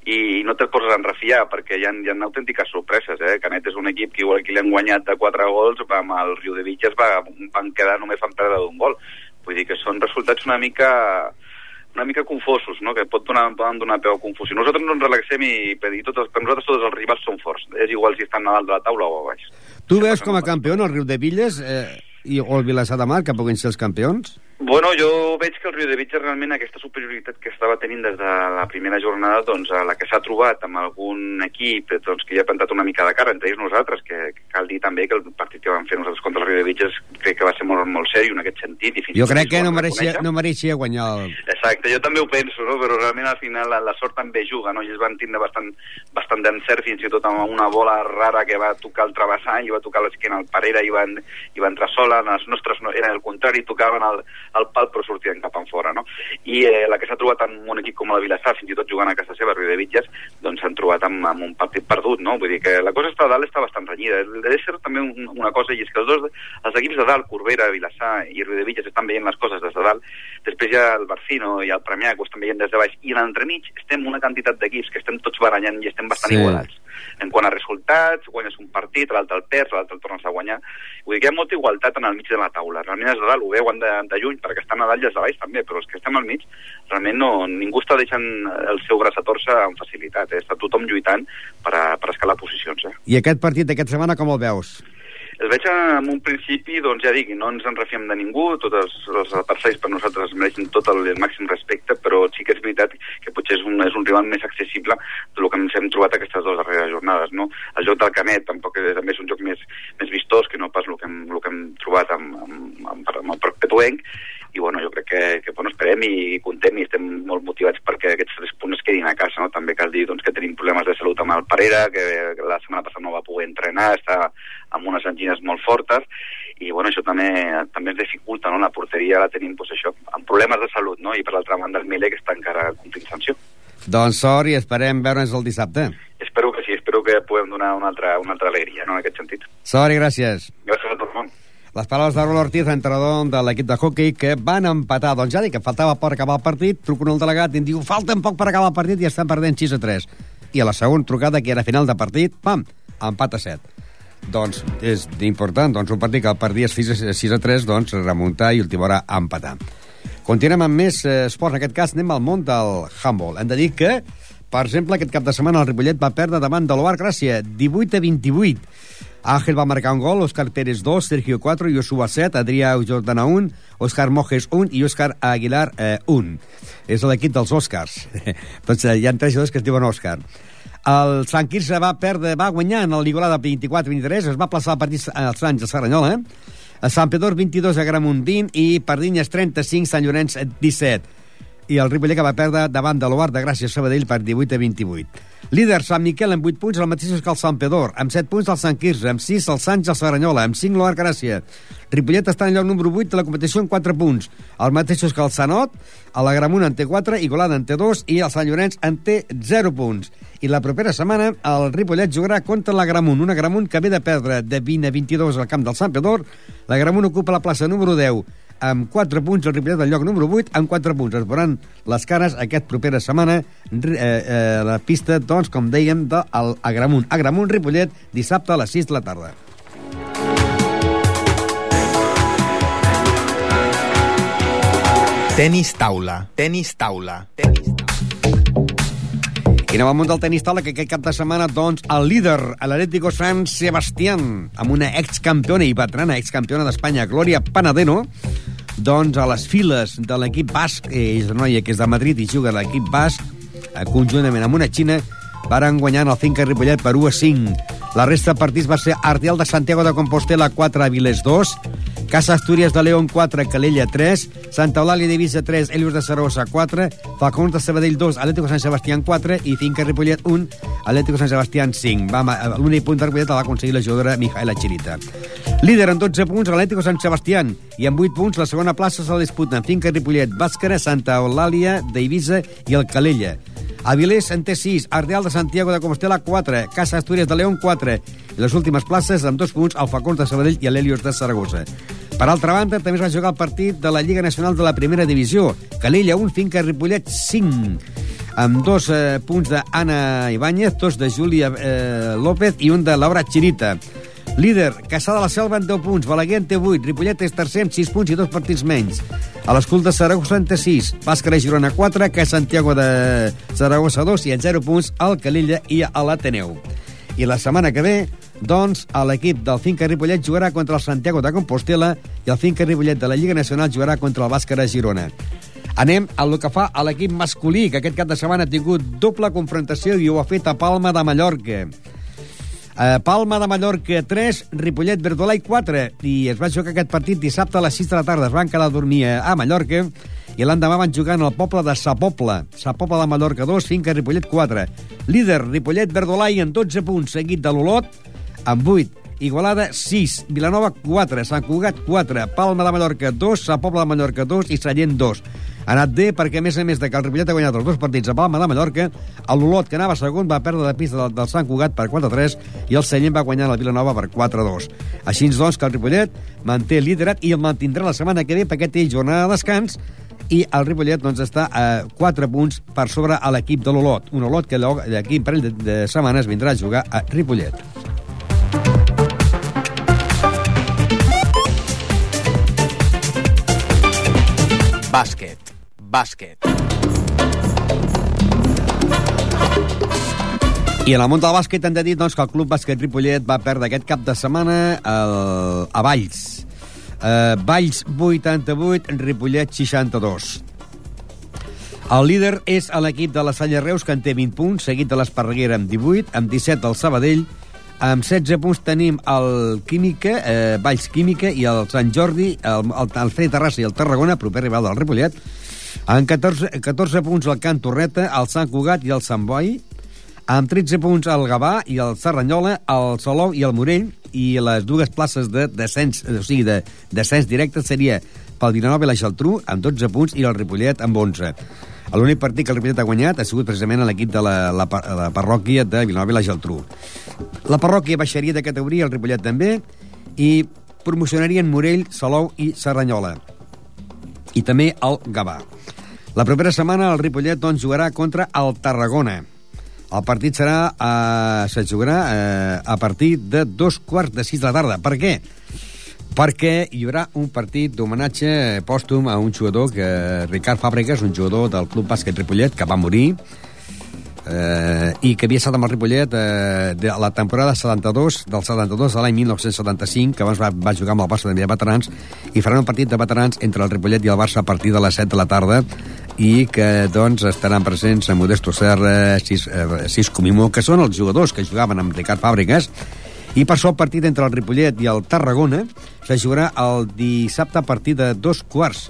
H: i no te'l poses a enrefiar, perquè hi ha, hi ha autèntiques sorpreses. Eh? Canet és un equip que igual que li han guanyat de 4 gols, amb el Riu de Vitges va, van quedar només van perdre d'un gol. Vull dir que són resultats una mica una mica confosos, no? que pot donar, poden donar peu a confusió. Nosaltres no ens relaxem i, i tots, per nosaltres tots els rivals són forts. És igual si estan a dalt de la taula o a baix.
A: Tu veus com a campió el Riu de Villes eh, i, o el Vilassar de Mar, que puguin ser els campions?
H: Bueno, jo veig que el Rio de Vitge realment aquesta superioritat que estava tenint des de la primera jornada, doncs a la que s'ha trobat amb algun equip doncs, que ja ha plantat una mica de cara, entre ells nosaltres, que, que cal dir també que el partit que vam fer nosaltres contra el Rio de Vitge crec que va ser molt, molt seriós en aquest sentit. I fins
A: jo crec que no mereixia, no mereixia guanyar el...
H: Exacte, jo també ho penso, no? però realment al final la, la sort també juga, no? i es van tindre bastant, bastant d'encert, fins i tot amb una bola rara que va tocar el travessall i va tocar l'esquena al Parera i va, i va entrar sola, les nostres no, eren el contrari, tocaven el, el pal però sortien cap en fora, no? I eh, la que s'ha trobat en un equip com la Vilassar, fins i tot jugant a casa seva, Rui de Vitges, doncs s'han trobat amb, amb un partit perdut, no? Vull dir que la cosa està a dalt està bastant renyida. Ha de ser també un, una cosa, i és que els dos, els equips de dalt, Corbera, Vilassar i Rui de Vitges, estan veient les coses des de dalt, després hi ha el Barcino i el Premià, que ho estan veient des de baix, i l'entremig estem una quantitat d'equips que estem tots barallant i estem bastant sí. igualats. En quant a resultats, guanyes un partit, l'altre el perds, l'altre el tornes a guanyar. Vull dir que hi ha molta igualtat en el mig de la taula. Realment és de dalt, ho veuen de, de lluny, perquè estan a dalt i els de baix també, però els que estem al mig, realment no, ningú està deixant el seu braç a torça amb facilitat. Eh? Està tothom lluitant per, a, per escalar posicions. Eh?
A: I aquest partit d'aquesta setmana com el veus?
H: El veig en un principi, doncs ja dic, no ens en refiem de ningú, tots els, els adversaris per nosaltres mereixen tot el, el màxim respecte, però sí que és veritat que potser és un, és un rival més accessible del que ens hem trobat aquestes dues darreres jornades. No? El Canet tampoc és, també és un joc més, més vistós que no pas el que hem, el que hem trobat amb, amb, amb, amb el Perpetuenc, i bueno, jo crec que, que bueno, esperem i contem i estem molt motivats perquè aquests tres punts es quedin a casa. No? També cal dir doncs, que tenim problemes de salut amb el Parera, que la setmana passada no va poder entrenar, està amb unes angines molt fortes, i bueno, això també, també ens dificulta, no? la porteria la tenim pues, això, amb problemes de salut, no? i per l'altra banda el Mile, que està encara complint sanció.
A: Doncs sort i esperem veure'ns el dissabte.
H: Espero que sí, espero que puguem donar una altra, una altra alegria no? en aquest sentit.
A: Sort i gràcies.
H: Gràcies a tot el món.
A: Les paraules de Raúl Ortiz, entrenador de l'equip de hockey, que van empatar. Doncs ja dic que faltava per acabar el partit, truco al delegat i diu falta un poc per acabar el partit i estan perdent 6 a 3. I a la segona trucada, que era final de partit, pam, empat a 7. Doncs és important, doncs un partit que el partit es 6 a 3, doncs remuntar i última hora empatar. Continuem amb més eh, esports, en aquest cas anem al món del handball. Hem de dir que, per exemple, aquest cap de setmana el Ripollet va perdre davant de l'Oar Gràcia, 18 a 28. Ángel va marcar un gol, Òscar Pérez 2, Sergio 4, Joshua 7, Adrià Jordana 1, Òscar Mojes 1 i Òscar Aguilar eh, 1. És l'equip dels Òscars. doncs eh, hi ha tres jugadors que es diuen Òscar. El Sant Quirze va perdre, va guanyar en el Ligolada 24-23, es va plaçar el partit als Sants a Saranyola, eh? A Sant Pedor 22, a Gramunt 20 i Pardinyes 35, Sant Llorenç 17 i el Ripollet que va perdre davant de l'Oar de Gràcia Sabadell per 18 a 28. Líder Sant Miquel amb 8 punts, el mateix que el Sant Pedor, amb 7 punts el Sant Quirze, amb 6 el Sant el Saranyola, amb 5 l'Oar Gràcia. Ripollet està en lloc número 8 de la competició amb 4 punts, el mateix que el Sanot, el Agramunt en té 4, Igualada en té 2 i el Sant Llorenç en té 0 punts. I la propera setmana el Ripollet jugarà contra l'Agramunt, un Agramunt que ve de perdre de 20 a 22 al camp del Sant Pedor. L'Agramunt ocupa la plaça número 10 amb 4 punts, el Ripollet del lloc número 8, amb 4 punts. Es veuran les cares aquest propera setmana eh, eh, la pista, doncs, com dèiem, d'Agramunt. Agramunt, Ripollet, dissabte a les 6 de la tarda.
F: Tenis taula, tenis taula, tenis.
A: I anem al món del tenis taula, que aquest cap de setmana, doncs, el líder, l'Atlético San Sebastián, amb una excampiona i veterana excampiona d'Espanya, Gloria Panadeno, doncs a les files de l'equip basc, eh, és una noia que és de Madrid i juga a l'equip basc, eh, conjuntament amb una xina, varen guanyar el Finca Ripollet per 1 a 5. La resta de partits va ser Artial de Santiago de Compostela 4, Avilés 2, Casa Astúries de León 4, Calella 3, Santa Eulàlia de Visa 3, Helios de Saragossa 4, Falcons de Sabadell 2, Atlético Sant Sebastián 4 i Finca Ripollet 1, Atlético Sant Sebastián 5. L'únic punt de Ripollet va aconseguir la jugadora Mijaela Chirita. Líder en 12 punts, l'Atlético Sant Sebastián, i amb 8 punts la segona plaça se la disputen Finca Ripollet, Bàscara, Santa Eulàlia d'Eivissa i el Calella. Avilés en té 6, Ardeal de Santiago de Compostela 4, Casa Astúries de León 4, i les últimes places amb dos punts, el Facons de Sabadell i l'Helios de Saragossa. Per altra banda, també es va jugar el partit de la Lliga Nacional de la Primera Divisió. Calella 1, Finca Ripollet 5 amb dos eh, punts d'Anna Ibáñez, dos de Júlia eh, López i un de Laura Chirita. Líder, Caçà de la Selva amb 10 punts, Balaguer en té 8, Ripollet és tercer amb 6 punts i dos partits menys. A l'escul de Saragossa en té 6, Bàscara i Girona 4, que Santiago de Saragossa 2 i en 0 punts al Calilla i a l'Ateneu. I la setmana que ve, doncs, a l'equip del Finca Ripollet jugarà contra el Santiago de Compostela i el Finca Ripollet de la Lliga Nacional jugarà contra el Bàscara Girona. Anem al que fa a l'equip masculí, que aquest cap de setmana ha tingut doble confrontació i ho ha fet a Palma de Mallorca. Uh, Palma de Mallorca 3, Ripollet Verdolai 4 i es va jugar aquest partit dissabte a les 6 de la tarda es van quedar a dormir a Mallorca i l'endemà van jugar en el poble de Sa Pobla Sa Pobla de Mallorca 2, Finca Ripollet 4 líder Ripollet Verdolai en 12 punts seguit de l'Olot amb 8 Igualada 6, Vilanova 4, Sant Cugat 4, Palma de Mallorca 2, Sa Pobla de Mallorca 2 i Sallent 2. Ha anat bé perquè, a més a més de que el Ripollet ha guanyat els dos partits a Palma de Mallorca, l'Olot, que anava segon, va perdre la pista del, del Sant Cugat per 4-3 i el Sallent va guanyar la Vilanova per 4-2. Així doncs que el Ripollet manté el liderat i el mantindrà la setmana que ve perquè té jornada de descans i el Ripollet doncs, està a 4 punts per sobre a l'equip de l'Olot. Un Olot que d'aquí un parell de, de setmanes vindrà a jugar a Ripollet.
F: Bàsquet. Bàsquet.
A: I en el món del bàsquet hem de dir doncs, que el Club Bàsquet Ripollet va perdre aquest cap de setmana el, a Valls. Uh, Valls 88, Ripollet 62. El líder és l'equip de la Salla Reus, que en té 20 punts, seguit de l'Esparreguera amb 18, amb 17 el Sabadell, amb 16 punts tenim el Química, eh, Valls Química i el Sant Jordi, el, el, el Fred Terrassa i el Tarragona, proper rival del Ripollet. En 14, 14 punts el Can Torreta, el Sant Cugat i el Sant Boi. Amb 13 punts el Gavà i el Serranyola, el Salou i el Morell. I les dues places de descens, o sigui, de descens directe seria pel Vilanova i la Geltrú amb 12 punts i el Ripollet amb 11. L'únic partit que el Ripollet ha guanyat ha sigut precisament l'equip de la, la, la parròquia de Vilanova i la Geltrú. La parròquia baixaria de categoria, el Ripollet també, i promocionarien Morell, Salou i Serranyola. I també el Gavà. La propera setmana el Ripollet doncs, jugarà contra el Tarragona. El partit serà, eh, se jugarà eh, a partir de dos quarts de sis de la tarda. Per què? perquè hi haurà un partit d'homenatge pòstum a un jugador que Ricard Fàbregas, un jugador del Club Bàsquet Ripollet, que va morir eh, i que havia estat amb el Ripollet eh, de la temporada 72, del 72 de l'any 1975, que abans va, va jugar amb el Barça de veterans, i faran un partit de veterans entre el Ripollet i el Barça a partir de les 7 de la tarda, i que doncs estaran presents a Modesto Serra, Cis, eh, Cis Comimó, que són els jugadors que jugaven amb Ricard Fàbregas, i per això el partit entre el Ripollet i el Tarragona se jugarà el dissabte a partir de dos quarts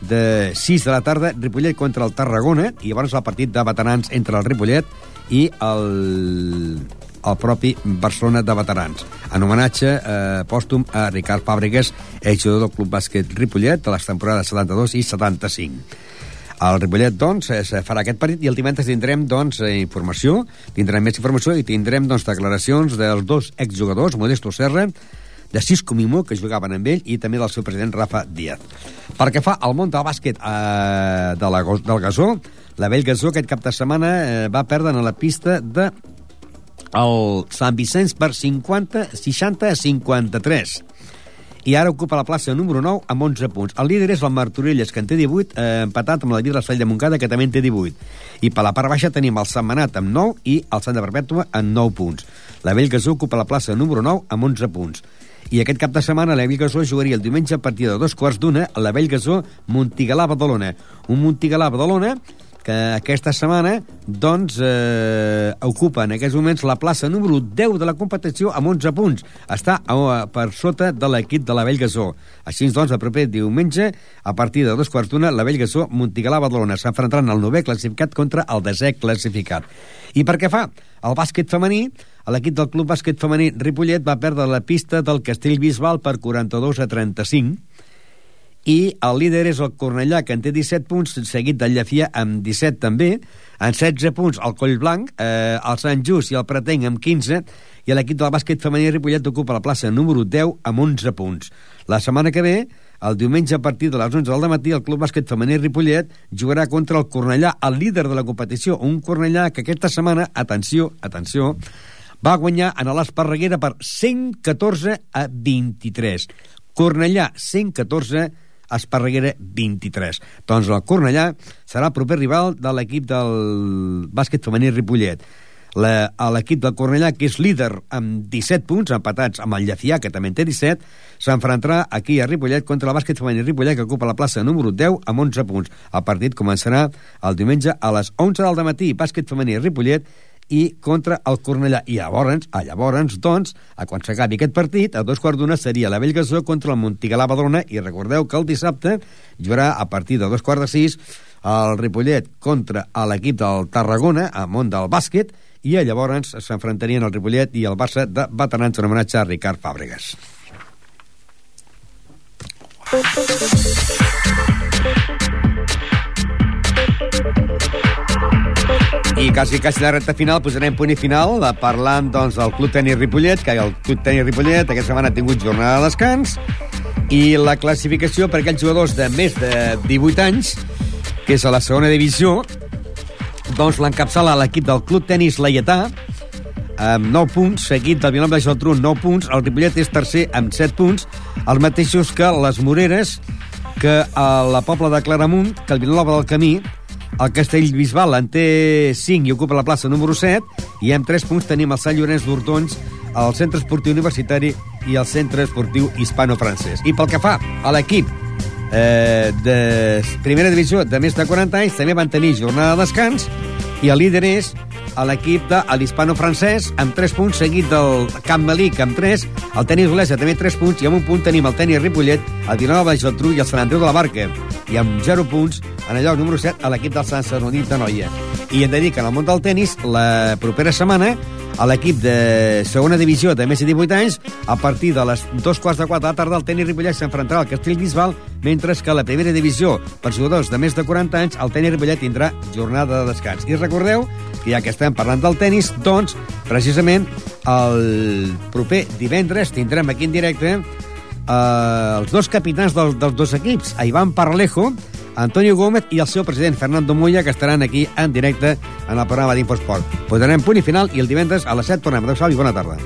A: de 6 de la tarda, Ripollet contra el Tarragona, i llavors el partit de veterans entre el Ripollet i el, el propi Barcelona de veterans. En homenatge eh, pòstum a Ricard Fàbregas, exjugador del Club Bàsquet Ripollet de les temporades 72 i 75. El Ripollet, doncs, es farà aquest partit i el divendres tindrem, doncs, eh, informació, tindrem més informació i tindrem, doncs, declaracions dels dos exjugadors, Modesto Serra, de Cisco Mimó, que jugaven amb ell, i també del seu president, Rafa Díaz. Perquè fa el món del bàsquet eh, de la, del Gasó, la Vell Gasó aquest cap de setmana eh, va perdre en la pista de el Sant Vicenç per 50, 60 a 53 i ara ocupa la plaça número 9 amb 11 punts. El líder és el Martorelles, que en té 18, eh, empatat amb la Vila Sall de Montcada, que també en té 18. I per la part baixa tenim el Setmanat amb 9 i el Sant de Perpètua amb 9 punts. La Bellgasó ocupa la plaça número 9 amb 11 punts. I aquest cap de setmana la Bellgasó jugaria el diumenge a partir de dos quarts d'una a la Bellgasó Montigalà Badalona. Un Montigalà Badalona que aquesta setmana doncs, eh, ocupa en aquests moments la plaça número 10 de la competició amb 11 punts. Està eh, per sota de l'equip de la Bellgasó. Així doncs, el proper diumenge, a partir de dos quarts d'una, la Bellgasó Montigalà Badalona s'enfrontaran al novè classificat contra el desè classificat. I per què fa? El bàsquet femení, l'equip del Club Bàsquet Femení Ripollet va perdre la pista del Castell Bisbal per 42 a 35 i el líder és el Cornellà, que en té 17 punts, seguit del Llafià amb 17 també, en 16 punts el Coll Blanc, eh, el Sant Just i el Pretenc amb 15, i l'equip del bàsquet femení Ripollet ocupa la plaça número 10 amb 11 punts. La setmana que ve, el diumenge a partir de les 11 del matí, el Club Bàsquet Femení Ripollet jugarà contra el Cornellà, el líder de la competició, un Cornellà que aquesta setmana, atenció, atenció, va guanyar en l'Esparreguera per 114 a 23. Cornellà, 114 Esparreguera 23. Doncs el Cornellà serà el proper rival de l'equip del bàsquet femení Ripollet. La- L'equip del Cornellà, que és líder amb 17 punts, empatats amb el Llafià, que també en té 17, s'enfrontarà aquí a Ripollet contra el bàsquet femení Ripollet, que ocupa la plaça número 10 amb 11 punts. El partit començarà el diumenge a les 11 del matí, bàsquet femení Ripollet, i contra el Cornellà. I llavors, a llavors, doncs, a quan s'acabi aquest partit, a dos quarts d'una seria la Bellgasó contra el Montigalà Badalona i recordeu que el dissabte jugarà a partir de dos quarts de sis el Ripollet contra l'equip del Tarragona, a món del bàsquet, i llavors s'enfrontarien el Ripollet i el Barça de veterans en homenatge a Ricard Fàbregas. I quasi, quasi la recta final posarem punt i final eh, parlant doncs, del Club Tenis Ripollet, que el Club Tenis Ripollet aquesta setmana ha tingut jornada de descans i la classificació per aquells jugadors de més de 18 anys, que és a la segona divisió, doncs l'encapçala l'equip del Club Tenis Laietà, amb 9 punts, seguit del Vilanova de Geltrú, 9 punts, el Ripollet és tercer amb 7 punts, els mateixos que les Moreres, que a la Pobla de Claramunt, que el Vilanova del Camí, el Castellbisbal en té 5 i ocupa la plaça número 7, i amb 3 punts tenim el Sant Llorenç d'Hortons, el Centre Esportiu Universitari i el Centre Esportiu Hispano-Francès. I pel que fa a l'equip eh, de primera divisió de més de 40 anys, també van tenir jornada de descans, i el líder és l'equip de l'hispano-francès amb 3 punts, seguit del Camp Melic amb 3, el tenis Olesa també 3 punts, i amb un punt tenim el tenis Ripollet, el Vilanova de Geltrú i el Sant Andreu de la Barca, i amb 0 punts en el lloc número 7 a l'equip del Sant Sadurní de Noia. I hem de dir que en el món del tennis, la propera setmana, a l'equip de segona divisió de més de 18 anys, a partir de les dos quarts de 4 de la tarda, el tenis Ripollet s'enfrontarà al Castellbisbal, mentre que la primera divisió, per jugadors de més de 40 anys, el tenis Ripollet tindrà jornada de descans. I recordeu que ja que estem parlant del tennis, doncs, precisament, el proper divendres tindrem aquí en directe eh, els dos capitans del, dels dos equips, a Ivan Parlejo, Antonio Gómez i el seu president Fernando Moya, que estaran aquí en directe en el programa d'Infosport. Posarem punt i final i el divendres a les 7 tornem. Adéu-siau i bona tarda.